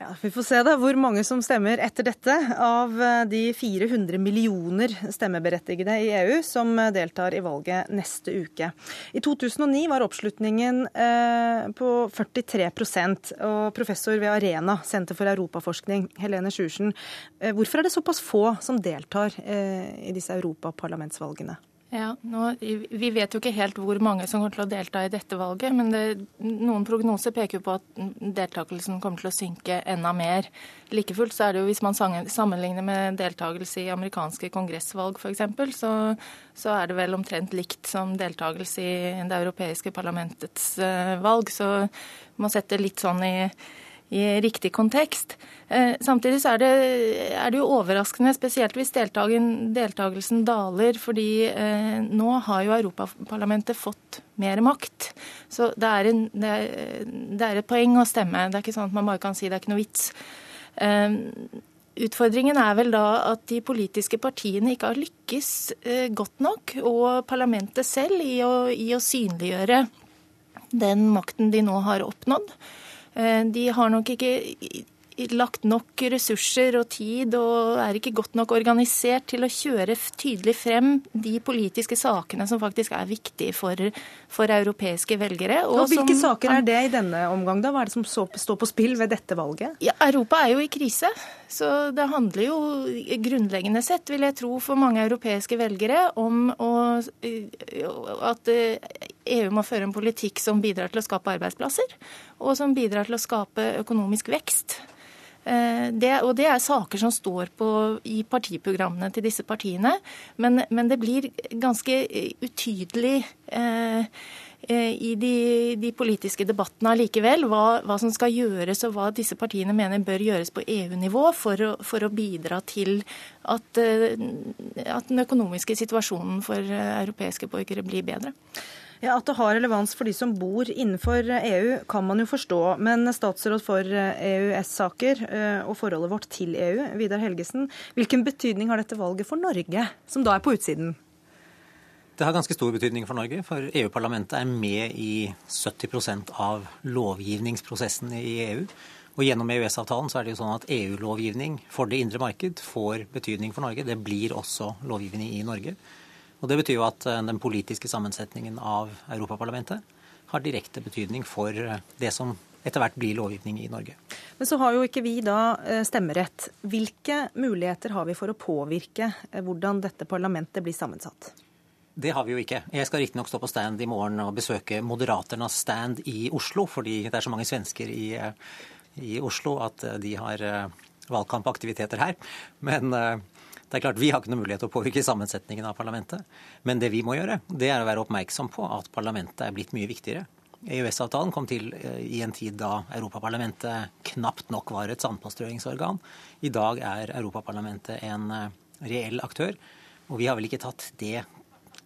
S1: Ja, Vi får se da hvor mange som stemmer etter dette av eh, de 400 millioner stemmeberettigede i EU som eh, deltar i valget neste uke. I 2009 var oppslutningen eh, på 43% og professor ved Arena, Senter for europaforskning, Helene Sjursen, hvorfor er det såpass få som deltar i disse europaparlamentsvalgene?
S12: Ja, nå, Vi vet jo ikke helt hvor mange som kommer til å delta i dette valget, men det, noen prognoser peker jo på at deltakelsen kommer til å synke enda mer. Like fullt så er det jo, hvis man sammenligner med deltakelse i amerikanske kongressvalg f.eks., så, så er det vel omtrent likt som deltakelse i det europeiske parlamentets uh, valg. Så man setter litt sånn i i riktig kontekst. Eh, samtidig er det, er det jo overraskende, spesielt hvis deltakelsen daler, fordi eh, nå har jo Europaparlamentet fått mer makt. Så det er, en, det, er, det er, et poeng å stemme. Det er ikke sånn at man bare kan si det er ikke noe vits. Eh, utfordringen er vel da at de politiske partiene ikke har lykkes eh, godt nok, og parlamentet selv, i å, i å synliggjøre den makten de nå har oppnådd. De har nok ikke lagt nok ressurser og tid og er ikke godt nok organisert til å kjøre tydelig frem de politiske sakene som faktisk er viktige for, for europeiske velgere.
S1: Og, og Hvilke som, saker er det i denne omgang? da? Hva er det som står på spill ved dette valget?
S12: Ja, Europa er jo i krise. Så det handler jo grunnleggende sett, vil jeg tro, for mange europeiske velgere om å, at EU må føre en politikk som bidrar til å skape arbeidsplasser, og som bidrar til å skape økonomisk vekst. Eh, det, og det er saker som står på, i partiprogrammene til disse partiene. Men, men det blir ganske utydelig eh, Eh, i de, de, politiske debattene allikevel hva, hva, som skal gjøres og hva disse partiene mener bør gjøres på EU-nivå for, for, å bidra til at, eh, at, den økonomiske situasjonen for eh, europeiske borgere blir bedre.
S1: Ja, At det har relevans for de som bor innenfor EU, kan man jo forstå. Men statsråd for EØS-saker og forholdet vårt til EU, Vidar Helgesen, hvilken betydning har dette valget for Norge, som da er på utsiden?
S13: Det har ganske stor betydning for Norge, for EU-parlamentet er med i 70% av lovgivningsprosessen i EU. Og Gjennom EØS-avtalen så er det jo sånn at EU-lovgivning for det indre marked får betydning for Norge. Det blir også lovgivning i Norge. Og Det betyr jo at eh, den politiske sammensetningen av Europaparlamentet har direkte betydning for eh, det som etter hvert blir lovgivning i Norge.
S1: Men så har jo ikke vi da eh, stemmerett. Hvilke muligheter har vi for å påvirke hvordan dette parlamentet blir sammensatt?
S13: Det har vi jo ikke. Jeg skal riktignok stå på stand i morgen og besøke Moderaternas stand i Oslo, fordi det er så mange svensker i, i Oslo at de har valgkampaktiviteter her. Men det er klart, Vi har ikke noen mulighet til å påvirke sammensetningen av parlamentet. Men det vi må gjøre, det er å være oppmerksom på at parlamentet er blitt mye viktigere. EØS-avtalen kom til eh, i en tid da Europaparlamentet knapt nok var et sandpåstrøingsorgan. I dag er Europaparlamentet en reell aktør. Og vi har vel ikke tatt det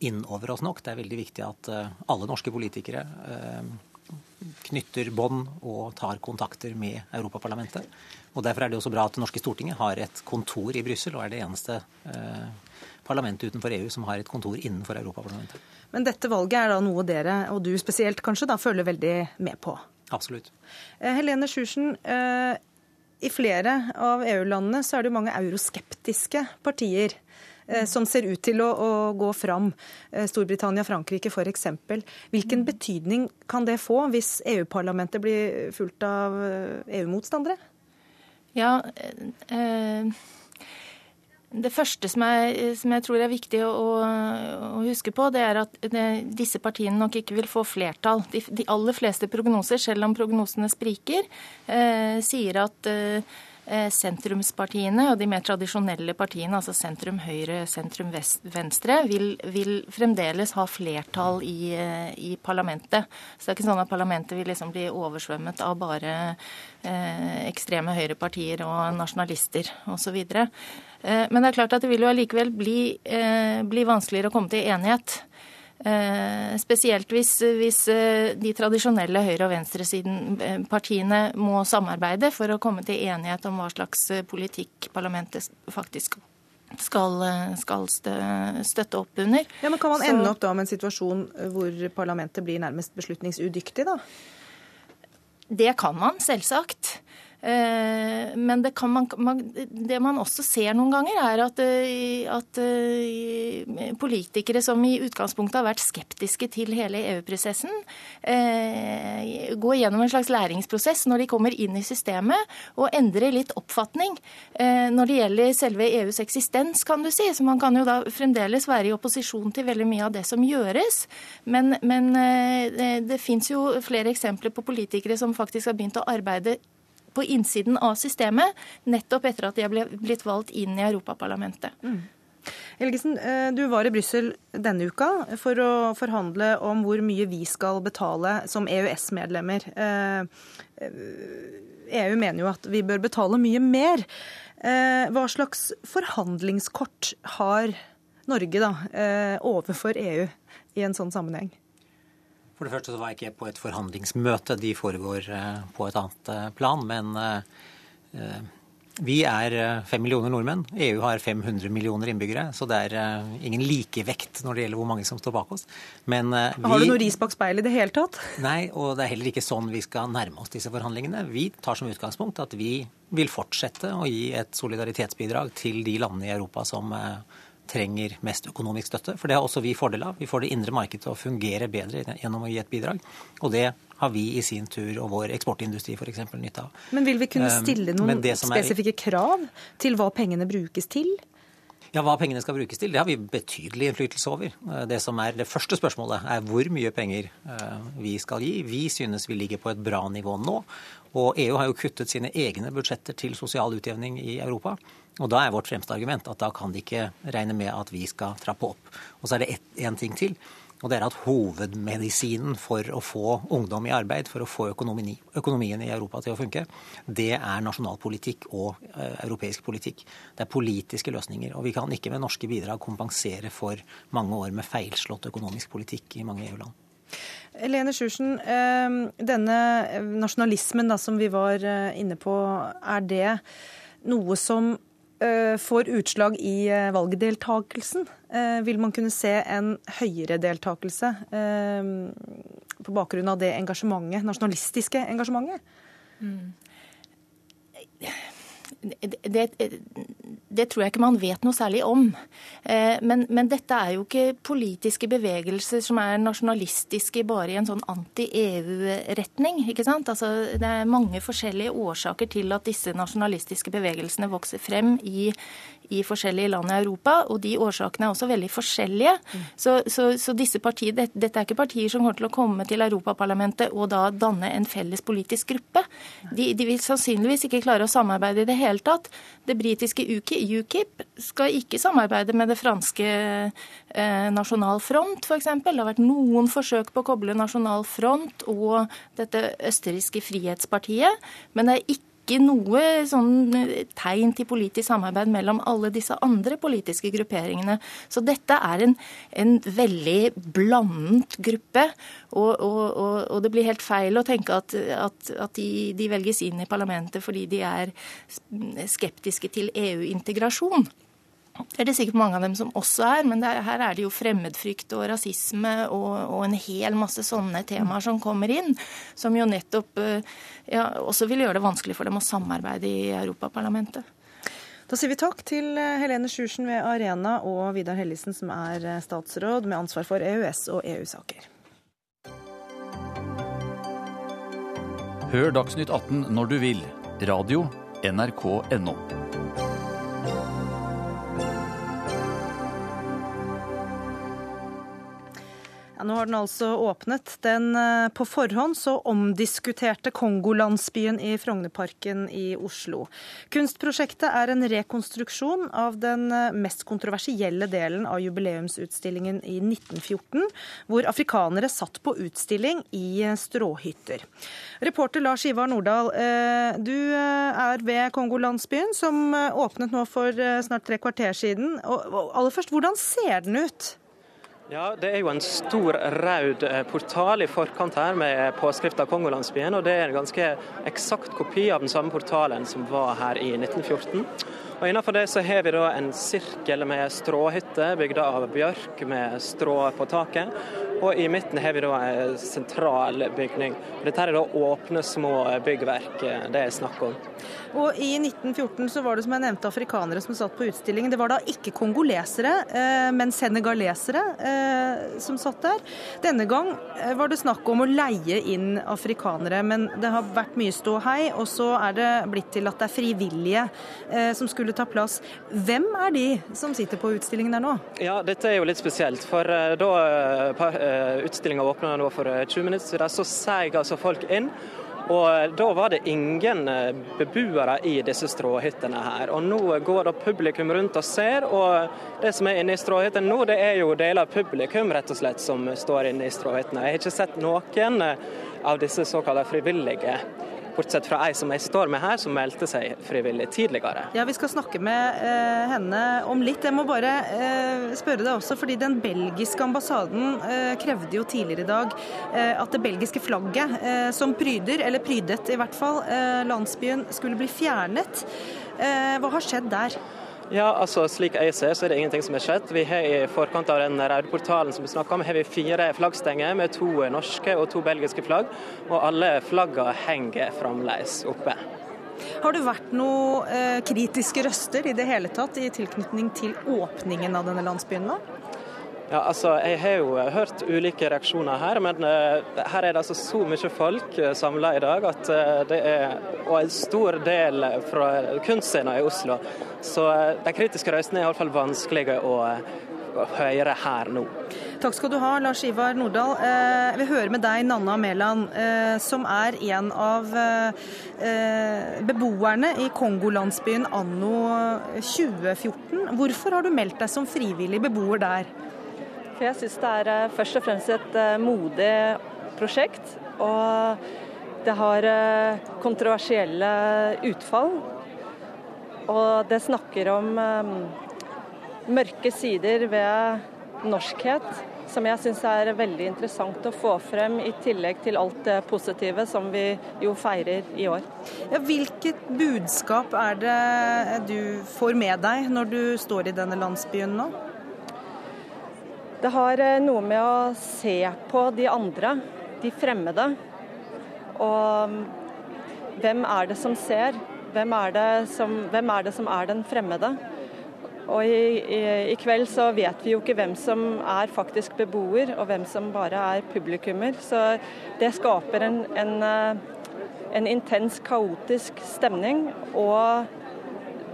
S13: inn over oss nok. Det er veldig viktig at eh, alle norske politikere eh, knytter bånd og tar kontakter med Europaparlamentet. Og Derfor er det også bra at det norske Stortinget har et kontor i Brussel, og er det eneste eh, parlamentet utenfor EU som har et kontor innenfor Europaparlamentet.
S1: Men dette valget er da noe dere, og du spesielt kanskje, da følger veldig med på?
S13: Absolutt.
S1: Helene Sjursen, i flere av EU-landene så er det jo mange euroskeptiske partier. Eh, som ser ut til å, å gå fram. Eh, Storbritannia, Frankrike f.eks. Hvilken mm. betydning kan det få hvis EU-parlamentet blir fulgt av EU-motstandere?
S12: Ja, eh, det første som, er, som, jeg tror er viktig å, å, huske på, det er at det, disse partiene nok ikke vil få flertall. De, de, aller fleste prognoser, selv om prognosene spriker, eh, sier at Eh, sentrumspartiene og de mer tradisjonelle partiene, altså sentrum høyre, sentrum venstre, vil, vil fremdeles ha flertall i, eh, i, parlamentet. Så det er ikke sånn at parlamentet vil liksom bli oversvømmet av bare eh, ekstreme høyrepartier og nasjonalister osv. Eh, men det er klart at det vil jo allikevel bli, eh, bli vanskeligere å komme til enighet. Eh, spesielt hvis, hvis, eh, de tradisjonelle høyre- og venstresiden-partiene eh, må samarbeide for å komme til enighet om hva slags politikk parlamentet faktisk skal, skal støtte opp under.
S1: Ja, men Kan man ende opp da med en situasjon hvor parlamentet blir nærmest beslutningsudyktig, da?
S12: Det kan man, selvsagt. Eh, men det, man, man, det, man, også ser noen ganger, er at, eh, at, eh, politikere som i utgangspunktet har vært skeptiske til hele EU-prosessen, går gjennom en slags læringsprosess når de kommer inn i systemet, og endrer litt oppfatning når det gjelder selve EUs eksistens, kan du si. Så man kan jo da fremdeles være i opposisjon til veldig mye av det som gjøres. Men, men det, fins jo flere eksempler på politikere som faktisk har begynt å arbeide på innsiden av systemet, nettopp etter at de har blitt valgt inn i Europaparlamentet. Mm.
S1: Helgesen, eh, du var i Brussel denne uka for å forhandle om hvor mye vi skal betale som EØS-medlemmer. EU eh, e mener jo at vi bør betale mye mer. Eh, hva slags forhandlingskort har Norge da, overfor EU i en sånn sammenheng?
S13: For det første så var jeg ikke på et forhandlingsmøte, de foregår eh, på et annet eh, plan. Men eh, Vi er fem millioner nordmenn. EU har 500 millioner innbyggere. Så det er ingen likevekt når det gjelder hvor mange som står bak oss. Men vi
S1: Har du noe ris bak speilet i det hele tatt?
S13: Nei, og det er heller ikke sånn vi skal nærme oss disse forhandlingene. Vi tar som utgangspunkt at vi vil fortsette å gi et solidaritetsbidrag til de landene i Europa som trenger mest økonomisk støtte. For det har også vi fordel av. Vi får det indre markedet til å fungere bedre gjennom å gi et bidrag. Og det har vi i sin tur og vår eksportindustri f.eks. nytte av.
S1: Men vil vi kunne ehm, stille noen spesifikke krav til hva pengene brukes til?
S13: Ja, Hva pengene skal brukes til, det har vi betydelig innflytelse over. Eh, det som er det første spørsmålet, er hvor mye penger eh, vi skal gi. Vi synes vi ligger på et bra nivå nå. Og EU har jo kuttet sine egne budsjetter til sosial utjevning i Europa. Og da er vårt fremste argument at da kan de ikke regne med at vi skal trappe opp. Og så er det én ting til. Og det er at hovedmedisinen for å få ungdom i arbeid, for å få økonomi, økonomien i Europa til å funke, det er nasjonal politikk og uh, europeisk politikk. Det er politiske løsninger. Og vi kan ikke med norske bidrag kompensere for mange år med feilslått økonomisk politikk i mange EU-land.
S1: Lene Sjursen, ehm, denne nasjonalismen da, som vi var eh, inne på, er det noe som Eh, får utslag i eh, valgdeltakelsen? Eh, vil man kunne se en høyere deltakelse på bakgrunn av det engasjementet, nasjonalistiske engasjementet? Mm
S12: det, det, tror jeg ikke man vet noe særlig om. Eh, men, men, dette er jo ikke politiske bevegelser som er nasjonalistiske bare i en sånn anti-EU-retning. ikke sant? Altså, det er mange forskjellige årsaker til at disse nasjonalistiske bevegelsene vokser frem i, i forskjellige land i Europa, og de årsakene er også veldig forskjellige. Så, så, så disse partier, dette, dette er ikke partier som kommer til å komme til Europaparlamentet og da danne en felles politisk gruppe. De, de vil sannsynligvis ikke klare å samarbeide i det hele tatt. Det britiske UKIP skal ikke samarbeide med det franske eh, Nasjonal Front, f.eks. Det har vært noen forsøk på å koble Nasjonal Front og dette østerrikske Frihetspartiet, men det er ikke ikke noe sånn tegn til politisk samarbeid mellom alle disse andre politiske grupperingene. Så dette er en, en veldig blandet gruppe. Og, og, og, og, det blir helt feil å tenke at, at, at de, de velges inn i parlamentet fordi de er skeptiske til EU-integrasjon. Det er det sikkert mange av dem som også er, men er, her er det jo fremmedfrykt og rasisme og, og, en hel masse sånne temaer som kommer inn, som jo nettopp eh, ja, også vil gjøre det vanskelig for dem å samarbeide i Europaparlamentet.
S1: Da sier vi takk til eh, Helene Sjursen ved Arena og Vidar Hellisen, som er eh, statsråd med ansvar for EØS og EU-saker.
S5: Hør Dagsnytt 18 når du vil. Radio NRK.no.
S1: nå har den altså åpnet. Den eh, på forhånd så omdiskuterte Kongolandsbyen i Frognerparken i Oslo. Kunstprosjektet er en rekonstruksjon av den eh, mest kontroversielle delen av jubileumsutstillingen i 1914, hvor afrikanere satt på utstilling i eh, stråhytter. Reporter Lars Ivar Nordahl, du er ved Kongolandsbyen, som åpnet nå for snart tre kvarter siden. Og aller først, hvordan ser den ut?
S2: Ja, Det er jo en stor rød eh, portal i forkant her med påskrifta Kongolandsbyen. og Det er en ganske eksakt kopi av den samme portalen som var her i 1914. Og Innenfor det så har vi da en sirkel med stråhytter bygd av bjørk med strå på taket. Og i midten har vi da en sentral bygning. Dette er da åpne, små byggverk eh, det er snakk om.
S1: Og I 1914 så var det som jeg nevnte afrikanere som satt på utstillingen. Det var da ikke kongolesere, eh, men senegalesere eh, som satt der. Denne gang eh, var det snakk om å leie inn afrikanere, men det har vært mye ståhei. Og så er det blitt til at det er frivillige som skulle ta plass. Hvem er de som sitter på utstillingen der nå?
S2: Ja, Dette er jo litt spesielt. For da utstillinga åpna for 20 minutter siden, så seig altså folk inn. Og Da var det ingen eh, beboere i disse stråhyttene her. Og Nå går da publikum rundt og ser, og det som er inne i stråhyttene nå, det er jo deler av publikum rett og slett som står inne i stråhyttene. Jeg har ikke sett noen av disse såkalte frivillige bortsett fra ei som jeg står med her, som meldte seg frivillig tidligere.
S1: Ja, Vi skal snakke med eh, henne om litt. Jeg må bare eh, spørre deg også, fordi den belgiske ambassaden eh, krevde jo tidligere i dag eh, at det belgiske flagget, eh, som pryder, eller prydet i hvert fall, eh, landsbyen, skulle bli fjernet. Hva har skjedd der?
S2: Ja, altså Slik jeg ser, så er det ingenting som har skjedd. Vi har I forkant av den røde portalen som vi snakker om, har vi fire flaggstenger med to norske og to belgiske flagg. Og alle flaggene henger fremdeles oppe.
S1: Har det vært noen eh, kritiske røster i det hele tatt i tilknytning til åpningen av denne landsbyen? da?
S2: Ja, altså, Jeg har jo hørt ulike reaksjoner her, men uh, her er det altså så mye folk uh, samla i dag at uh, det er og en stor del fra kunstscenen i Oslo. Så de kritiske røystene er iallfall vanskelige å høre her nå.
S1: Takk skal du ha, Lars Ivar Nordahl. Jeg vil høre med deg, Nanna Mæland, som er en av beboerne i Kongolandsbyen anno 2014. Hvorfor har du meldt deg som frivillig beboer der?
S14: For jeg syns det er eh, først og fremst et eh, modig prosjekt. Og det har eh, kontroversielle utfall. Og det snakker om mørke sider ved norskhet som jeg syns er veldig interessant å få frem, i tillegg til alt det positive som vi jo feirer i år.
S1: Ja, hvilket budskap er det du får med deg når du står i denne landsbyen nå?
S14: Det har eh, noe med å se på de andre, de fremmede. Og mm, hvem er det som ser? Hvem er det som, er, det som er den fremmede? Og i, i, i, kveld så vet vi jo ikke hvem som er faktisk beboer, og hvem som bare er publikummer. Så det skaper en, en, eh, en intens, kaotisk stemning. Og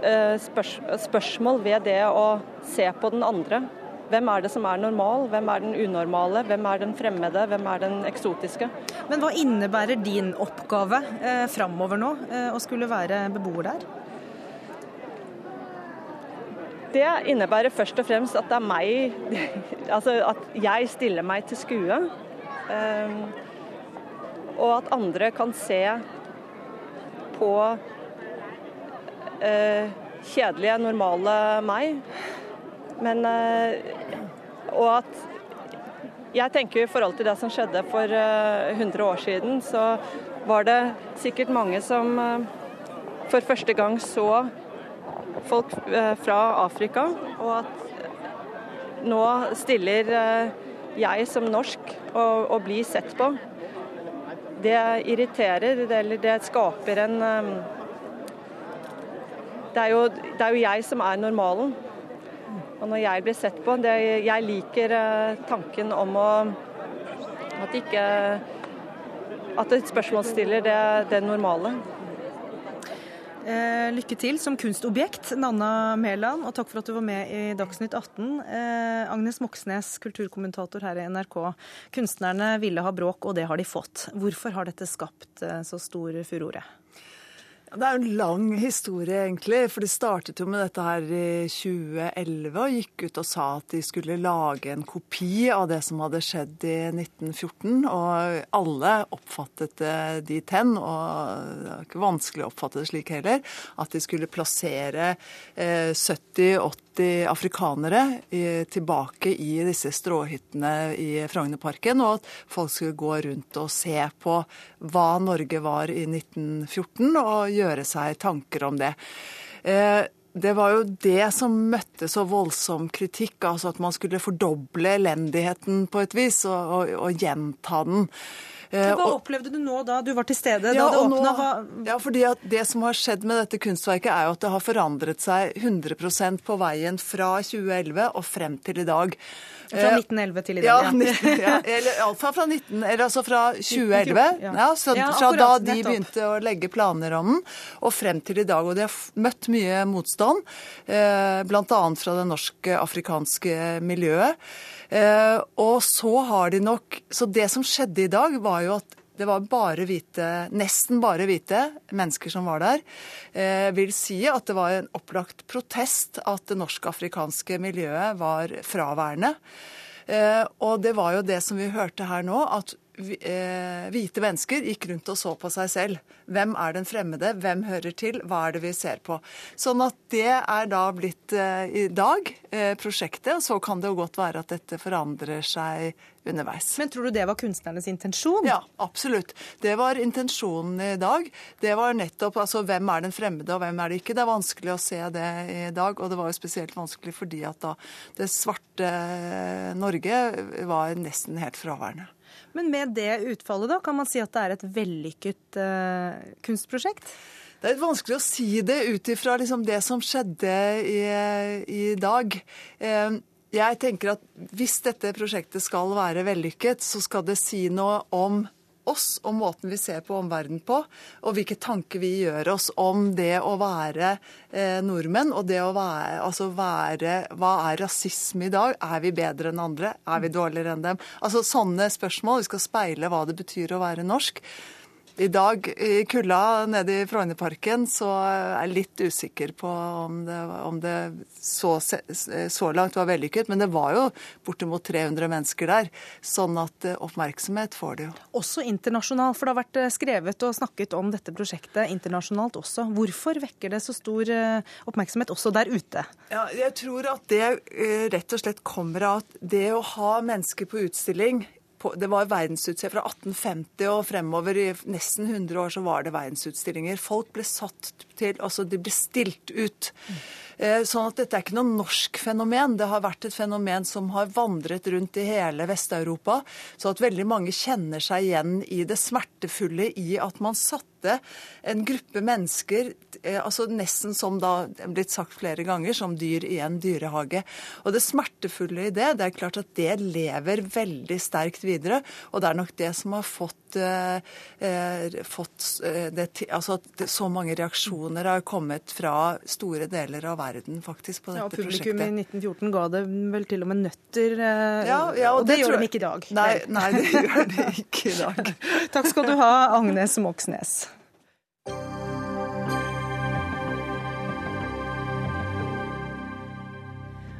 S14: eh, spørs, spørsmål ved det å se på den andre. Hvem er det som er normal, hvem er den unormale, hvem er den fremmede, hvem er den eksotiske.
S1: Men hva innebærer din oppgave eh, framover nå, eh, å skulle være beboer der?
S14: Det innebærer først og fremst at det er meg Altså at jeg stiller meg til skue. Eh, og at andre kan se på eh, kjedelige, normale meg men eh, Og at jeg tenker i forhold til det som skjedde for 100 eh, år siden, så var det sikkert mange som eh, for første gang så folk fra Afrika, og at nå stiller jeg som norsk og, og blir sett på. Det irriterer, eller det skaper en det er, jo, det er jo jeg som er normalen. Og når jeg blir sett på det, Jeg liker eh, tanken om å At ikke At et spørsmålsstiller det, det normale.
S1: Eh, lykke til som kunstobjekt, Nanna Mæland, og takk for at du var med i Dagsnytt 18. Eh, Agnes Moxnes, kulturkommentator her i NRK. Kunstnerne ville ha bråk, og det har de fått. Hvorfor har dette skapt eh, så stor furore?
S15: Det er en lang historie, egentlig. For de startet jo med dette her i 2011 og gikk ut og sa at de skulle lage en kopi av det som hadde skjedd i 1914. Og alle oppfattet det dit hen, og det er ikke vanskelig å oppfatte det slik heller, at de skulle plassere 70-80 eh, afrikanere tilbake i disse stråhyttene i Frognerparken, og at folk skulle gå rundt og se på hva Norge var i 1914. og gjøre seg tanker om det. Eh, det var jo det som møtte så voldsom kritikk, altså at man skulle fordoble elendigheten på et vis, og, og, og gjenta den.
S1: Eh, hva opplevde du nå da du var til stede? Ja, det nå, Hva...
S15: Ja, fordi Det som har skjedd med dette kunstverket, er jo at det har forandret seg 100% på veien fra 2011 og frem til i dag.
S1: Fra 1911 til i dag,
S15: ja. 19, ja. Eller iallfall fra 19, eller altså fra 2011. Ja, så, fra da de begynte å legge planer om den, og frem til i dag. Og de har møtt mye motstand, eh, bl.a. fra det norsk-afrikanske miljøet. Eh, og så har de nok Så det som skjedde i dag, var jo at det var bare hvite, nesten bare hvite mennesker som var der. Eh, vil si at det var en opplagt protest at det norsk-afrikanske miljøet var fraværende. Eh, og det var jo det som vi hørte her nå, at hvite mennesker gikk rundt og så på seg selv. Hvem er den fremmede? Hvem hører til? Hva er det vi ser på? Sånn at det er da blitt i dag prosjektet. Og så kan det jo godt være at dette forandrer seg underveis.
S1: Men tror du det var kunstnernes intensjon?
S15: Ja, absolutt. Det var intensjonen i dag. Det var nettopp altså hvem er den fremmede og hvem er det ikke. Det er vanskelig å se det i dag, og det var jo spesielt vanskelig fordi at da det svarte Norge var nesten helt fraværende.
S1: Men med det utfallet, da, kan man si at det er et vellykket uh, kunstprosjekt?
S15: Det er vanskelig å si det ut ifra liksom det som skjedde i, i dag. Eh, jeg tenker at hvis dette prosjektet skal være vellykket, så skal det si noe om oss og måten vi ser på omverdenen på, og hvilke tanker vi gjør oss om det å være eh, nordmenn. Og det å være, altså være Hva er rasisme i dag? Er vi bedre enn andre? Er vi dårligere enn dem? Altså Sånne spørsmål. Vi skal speile hva det betyr å være norsk. I dag i kulda nede i Frognerparken så er jeg litt usikker på om det, om det så, så, langt var vellykket. Men det var jo bortimot 300 mennesker der. Sånn at eh, oppmerksomhet får det jo.
S1: Også internasjonalt, for det har vært eh, skrevet og snakket om dette prosjektet internasjonalt også. Hvorfor vekker det så stor eh, oppmerksomhet også der ute?
S15: Ja, jeg tror at det rett og slett kommer av at det å ha mennesker på utstilling på, det var verdensutstillinger fra 1850 og fremover. I nesten 100 år så var det verdensutstillinger. Folk ble satt til Altså, de ble stilt ut. Eh, sånn at dette er ikke noe norsk fenomen. Det har vært et fenomen som har vandret rundt i hele Vest-Europa. Så at veldig mange kjenner seg igjen i det smertefulle i at man satte en gruppe mennesker eh, altså nesten som da blitt sagt flere ganger, som dyr i en dyrehage. Og det smertefulle i det, det er klart at det lever veldig sterkt videre. Og det er nok det som har fått, eh, eh fått det, altså så mange reaksjoner har kommet fra store deler av verden faktisk på dette ja,
S1: publikum
S15: prosjektet.
S1: i 1914 ga det vel til og med nøtter,
S15: ja, ja, og,
S1: og det, det gjør de ikke i dag.
S15: Nei, nei, det gjør de ikke i dag.
S1: Takk skal du ha, Agnes Moxnes.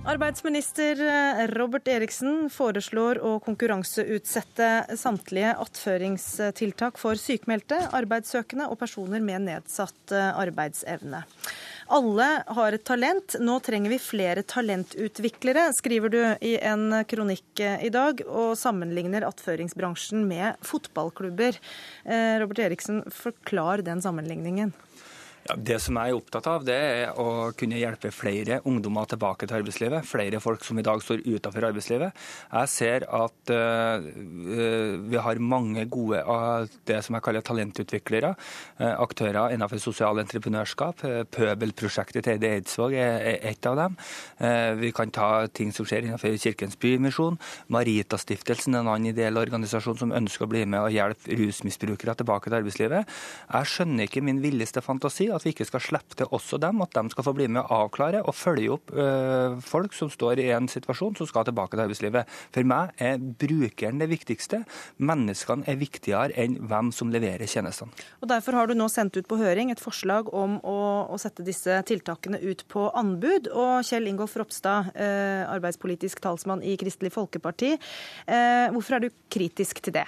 S1: Arbeidsminister eh, Robert Eriksen foreslår å konkurranseutsette samtlige attføringstiltak for sykmeldte, arbeidssøkende og personer med nedsatt eh, arbeidsevne. Alle har et talent. Nå trenger vi flere talentutviklere, skriver du i en kronikk eh, i dag, og sammenligner attføringsbransjen med fotballklubber. Robert Eriksen, forklar den sammenligningen.
S16: Det som jeg er opptatt av, det er å kunne hjelpe flere ungdommer tilbake til arbeidslivet. Flere folk som i dag står utenfor arbeidslivet. Jeg ser at uh, vi har mange gode av det som jeg kaller talentutviklere. Uh, aktører innenfor sosial entreprenørskap. Pøbelprosjektet til Eide Eidsvåg er et av dem. vi kan ta ting som skjer innenfor Kirkens Bymisjon. Maritastiftelsen, en annen ideell organisasjon som ønsker å bli med og hjelpe rusmisbrukere tilbake til arbeidslivet. Jeg skjønner ikke min villeste fantasi at vi ikke skal slippe til også dem, at de skal få bli med å avklare og følge opp øh, folk som står i en situasjon som skal tilbake til arbeidslivet. For meg er brukeren det viktigste. Menneskene er viktigere enn hvem som leverer tjenestene.
S1: Og Derfor har du nå sendt ut på høring et forslag om å, å sette disse tiltakene ut på anbud. Og Kjell Ingolf Ropstad, øh, arbeidspolitisk talsmann i Kristelig Folkeparti, øh, hvorfor er du kritisk til det?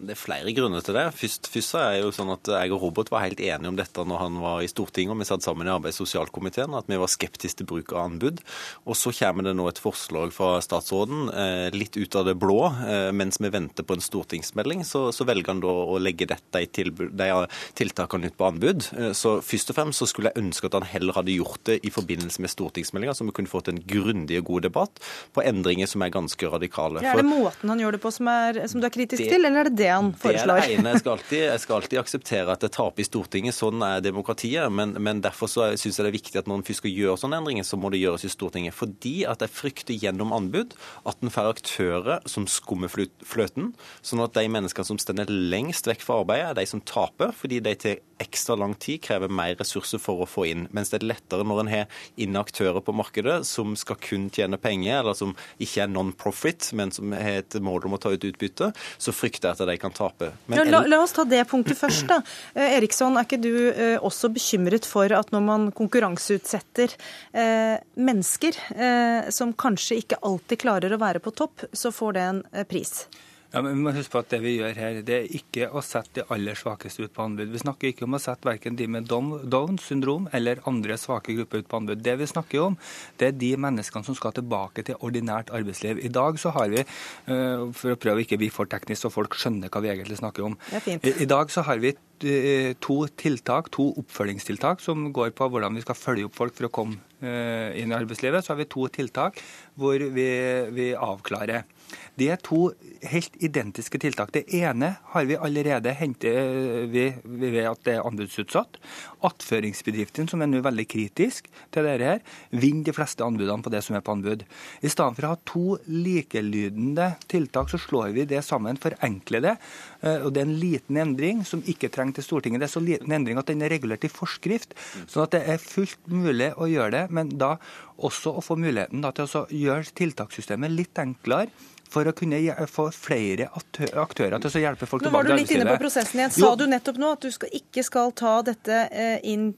S17: Det er flere grunner til det. Først, først er jo sånn at Jeg og Robert var helt enige om dette når han var i Stortinget og vi satt sammen i arbeids- og sosialkomiteen, at vi var skeptiske til bruk av anbud. Og Så kommer det nå et forslag fra statsråden, eh, litt ut av det blå. Eh, mens vi venter på en stortingsmelding, så, så velger han da å legge dette i tilbud, de tiltakene ut på anbud. Eh, så først og fremst så skulle jeg ønske at han heller hadde gjort det i forbindelse med stortingsmeldinga, så vi kunne fått en grundig og god debatt på endringer som er ganske radikale.
S1: Ja, er det måten han gjør det på som, er, som du er kritisk det, til, eller er det det han foreslår.
S17: Det er det ene. Jeg skal alltid, jeg skal alltid akseptere at det taper i Stortinget. Sånn er demokratiet. Men, men derfor syns jeg det er viktig at når en først skal gjøre sånne endringer, så må det gjøres i Stortinget. Fordi at jeg frykter gjennom anbud at en får aktører som skummer fløten, sånn at de menneskene som stender lengst vekk fra arbeidet, er de som taper, fordi de til ekstra lang tid krever mer ressurser for å få inn. Mens det er lettere når en har inne aktører på markedet som skal kun tjene penger, eller som ikke er non-profit, men som har et mål om å ta ut utbytte, så frykter jeg at de kan tape.
S1: Ja, la, la, oss ta det punktet først. da. Eh, Eriksson, er ikke du eh, også bekymret for at når man konkurranseutsetter eh, mennesker eh, som kanskje ikke alltid klarer å være på topp, så får det en eh, pris?
S16: Ja, men vi må huske på at Det vi gjør her, det er ikke å sette de aller svakeste ut på anbud. Vi snakker ikke om å sette verken de med Downs syndrom eller andre svake grupper ut på anbud. Det vi snakker om, det er de menneskene som skal tilbake til ordinært arbeidsliv. I dag så har vi, eh, for å prøve ikke bli for teknisk så folk skjønner hva vi egentlig snakker om, I, I dag så har vi eh, to tiltak, to oppfølgingstiltak som går på hvordan vi skal følge opp folk for å komme eh, inn i arbeidslivet. Så har vi to tiltak hvor vi, vi avklarer. Det er to helt identiske tiltak. Det ene har vi allerede hentet ved, vi at det er anbudsutsatt. Attføringsbedriften, som er nå veldig kritisk til dette, her, vinner de fleste anbudene på det som er på anbud. I stedet for å ha to likelydende tiltak, så slår vi det sammen, forenkler det. Eh, og Det er en liten endring som ikke trenger til Stortinget. Det er så liten endring at den er regulert i forskrift. sånn at det er fullt mulig å gjøre det, men da også å få muligheten da, til å gjøre tiltakssystemet litt enklere for å kunne få flere aktører til å hjelpe folk tilbake til arbeidslivet. Nå
S1: var du litt inne på prosessen igjen. Sa jo. du nettopp nå at du skal, ikke skal ta dette eh, inn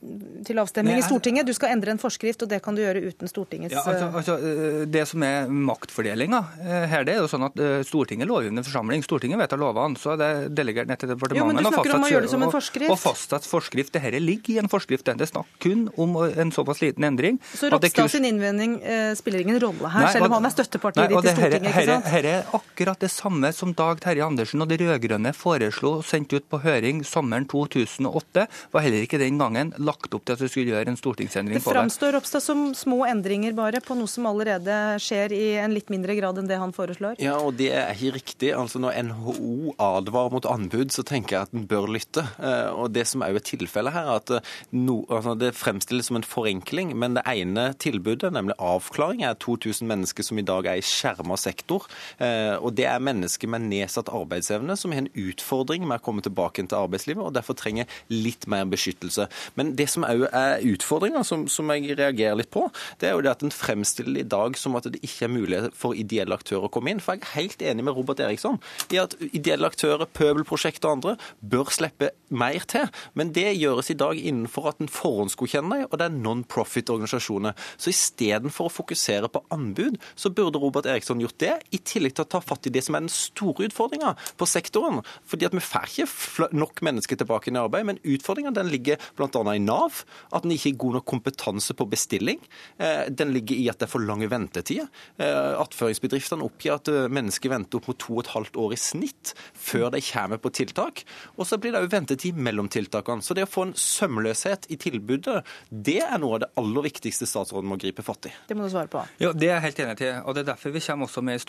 S1: til avstemning Nei, i Stortinget? Du skal endre en forskrift, og det kan du gjøre uten Stortingets
S16: ja, altså, altså, eh, Det som er maktfordelinga eh, her, det er jo sånn at Stortinget lovgivende forsamling. Stortinget vedtar lovene, så er det delegert ned til departementet. Jo,
S1: det som en forskrift.
S16: Og fastsatt forskrift. Dette ligger i en forskrift. Det er snakk kun om en såpass liten endring.
S1: Så Ropstad sin innvending eh, spiller ingen rolle her, Nei, selv om han er støttepartiet ditt i Stortinget? ikke sant?
S16: Her, her er akkurat det samme som Dag Terje Andersen og de rød-grønne foreslo og sendte ut på høring sommeren 2008. Var heller ikke den gangen lagt opp til at vi skulle gjøre en stortingsendring
S1: det på det. Det framstår Ropstad som små endringer bare, på noe som allerede skjer i en litt mindre grad enn det han foreslår?
S17: Ja, og det er ikke riktig. Altså Når NHO advarer mot anbud, så tenker jeg at en bør lytte. Eh, og det som er jo tilfellet her, er at eh, no, altså det fremstilles som en forenkling, men det ene tilbudet, nemlig avklaring, er 2000 mennesker som i dag er i skjerma sektor. Eh, og Det er mennesker med nedsatt arbeidsevne som har en utfordring med å komme tilbake til arbeidslivet, og derfor trenger litt mer beskyttelse. Men det som òg er utfordringa, som, som, jeg reagerer litt på, det er jo det at en fremstiller i dag som at det ikke er mulighet for ideelle aktører å komme inn. For jeg er helt enig med Robert Eriksson i at ideelle aktører, Pøbelprosjektet og andre bør slippe mer til. Men det gjøres i dag innenfor at en forhåndsgodkjenner og det er non-profit-organisasjoner. Så istedenfor å fokusere på anbud, så burde Robert Eriksson gjort det, i tillegg til å ta fatt i det som er den store utfordringa på sektoren. Fordi at vi får ikke nok mennesker tilbake i arbeid, men utfordringa ligger bl.a. i Nav. At en ikke har god nok kompetanse på bestilling. Eh, den ligger i at det er for lange ventetider. Eh, attføringsbedriftene oppgir at eh, mennesker venter opp mot to og et halvt år i snitt før de kommer på tiltak. Og så blir det òg ventetid mellom tiltakene. Så det å få en sømløshet i tilbudet, det er noe av det aller viktigste statsråden må gripe fatt i.
S1: Det må du svare på.
S16: Ja, Det er jeg helt enig til. og Det er derfor vi kommer også med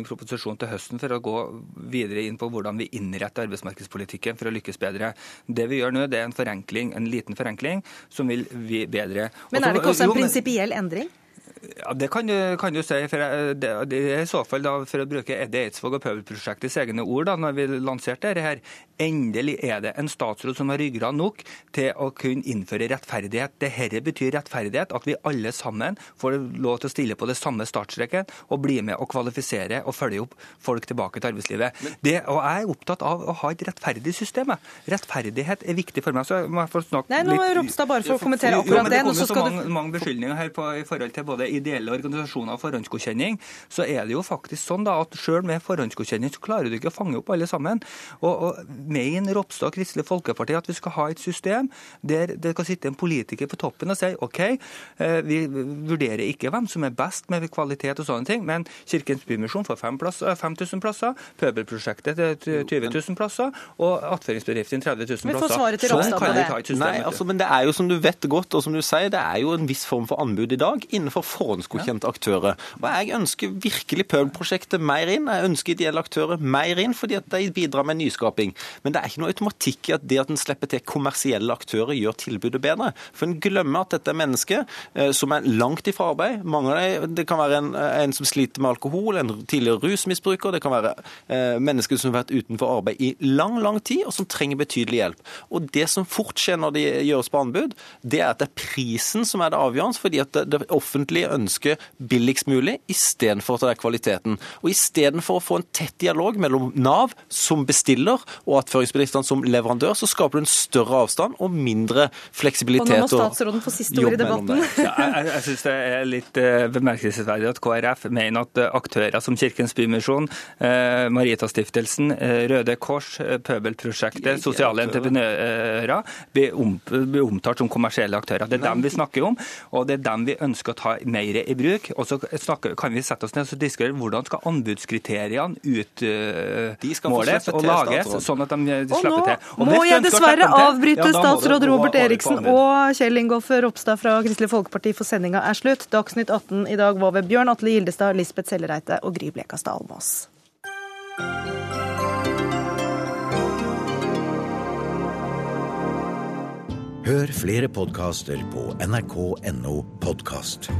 S16: en proposisjon til høsten for å gå videre inn på hvordan vi innretter arbeidsmarkedspolitikken for å lykkes bedre. Det vi gjør nå, det er en forenkling, en liten forenkling som vil vi bedre.
S1: Men er det ikke også en prinsipiell endring?
S16: Ja, Det kan du, kan du si. for det, det er i så fall da, For å bruke Eddie Eidsvåg og Pøbelprosjektets egne ord da når vi lanserte dette, her, endelig er det en statsråd som har ryggrad nok til å kunne innføre rettferdighet. Dette betyr rettferdighet, at vi alle sammen får lov til å stille på det samme startstreken og bli med og kvalifisere og følge opp folk tilbake til arbeidslivet. Det, og Jeg er opptatt av å ha et rettferdig system. Rettferdighet er viktig for meg. så må jeg få snakke
S1: Nei, nå er Ropstad bare for å kommentere akkurat det.
S16: Det kommer så mange, mange beskyldninger her på, i forhold til både ideelle organisasjoner forhåndsgodkjenning, så er det jo faktisk sånn da at selv med forhåndsgodkjenning så klarer du ikke å fange opp alle sammen. Og, og Mener Ropstad og Kristelig Folkeparti at vi skal ha et system der det kan sitte en politiker på toppen og si OK, eh, vi vurderer ikke hvem som er best med kvalitet og sånne ting, men Kirkens Bymisjon får 5000 plasser, Pøbelprosjektet 20 000 plasser og attføringsbedriften 30 000 plasser. Vi får
S1: vi Ropstad på det.
S17: Nei, altså, men det er jo som du vet godt, og som du sier, det er jo en viss form for anbud i dag innenfor forhåndsgodkjente aktører. Og Jeg ønsker virkelig Pøbelprosjektet mer inn. Jeg ønsker ideelle aktører mer inn, fordi at de bidrar med nyskaping. Men det er ikke noe automatikk i at det at en slipper til kommersielle aktører, gjør tilbudet bedre. For en glemmer at dette er mennesker eh, som er langt ifra arbeid. Mange av dem, Det kan være en, en, som sliter med alkohol, en tidligere rusmisbruker. Det kan være eh, mennesker som har vært utenfor arbeid i lang, lang tid, og som trenger betydelig hjelp. Og Det som fort skjer når de gjøres på anbud, det er at det er prisen som er det avgjørende. fordi at det, det offentlige ønsker billigst mulig istedenfor at det er kvaliteten. Og istedenfor å få en tett dialog mellom Nav som bestiller og attføringsbedriftene som leverandør, så skaper du en større avstand og mindre fleksibilitet.
S1: Og nå må statsråden få siste ord i debatten.
S16: Ja, jeg jeg syns det er litt eh, bemerkelsesverdig at KrF mener at eh, aktører som Kirkens Bymisjon, eh, Maritastiftelsen, eh, Røde Kors, Pøbelprosjektet, sosiale entreprenører blir, om, blir omtalt som kommersielle aktører. Det er dem vi snakker om, og det er dem vi ønsker å ta mer i bruk. Og så snakker, kan vi sette oss ned og diskutere hvordan skal anbudskriteriene utmåles og lages, sånn at de slipper til.
S1: Og nå må jeg dessverre avbryte statsråd Robert Eriksen og Kjell Ingolf Ropstad fra Kristelig Folkeparti for sendinga er slutt. Dagsnytt 18 i dag var ved Bjørn Atle Gildestad, Lisbeth Sellereite og Gry Blekastad Almås.
S18: Hør flere podkaster på nrk.no podkast.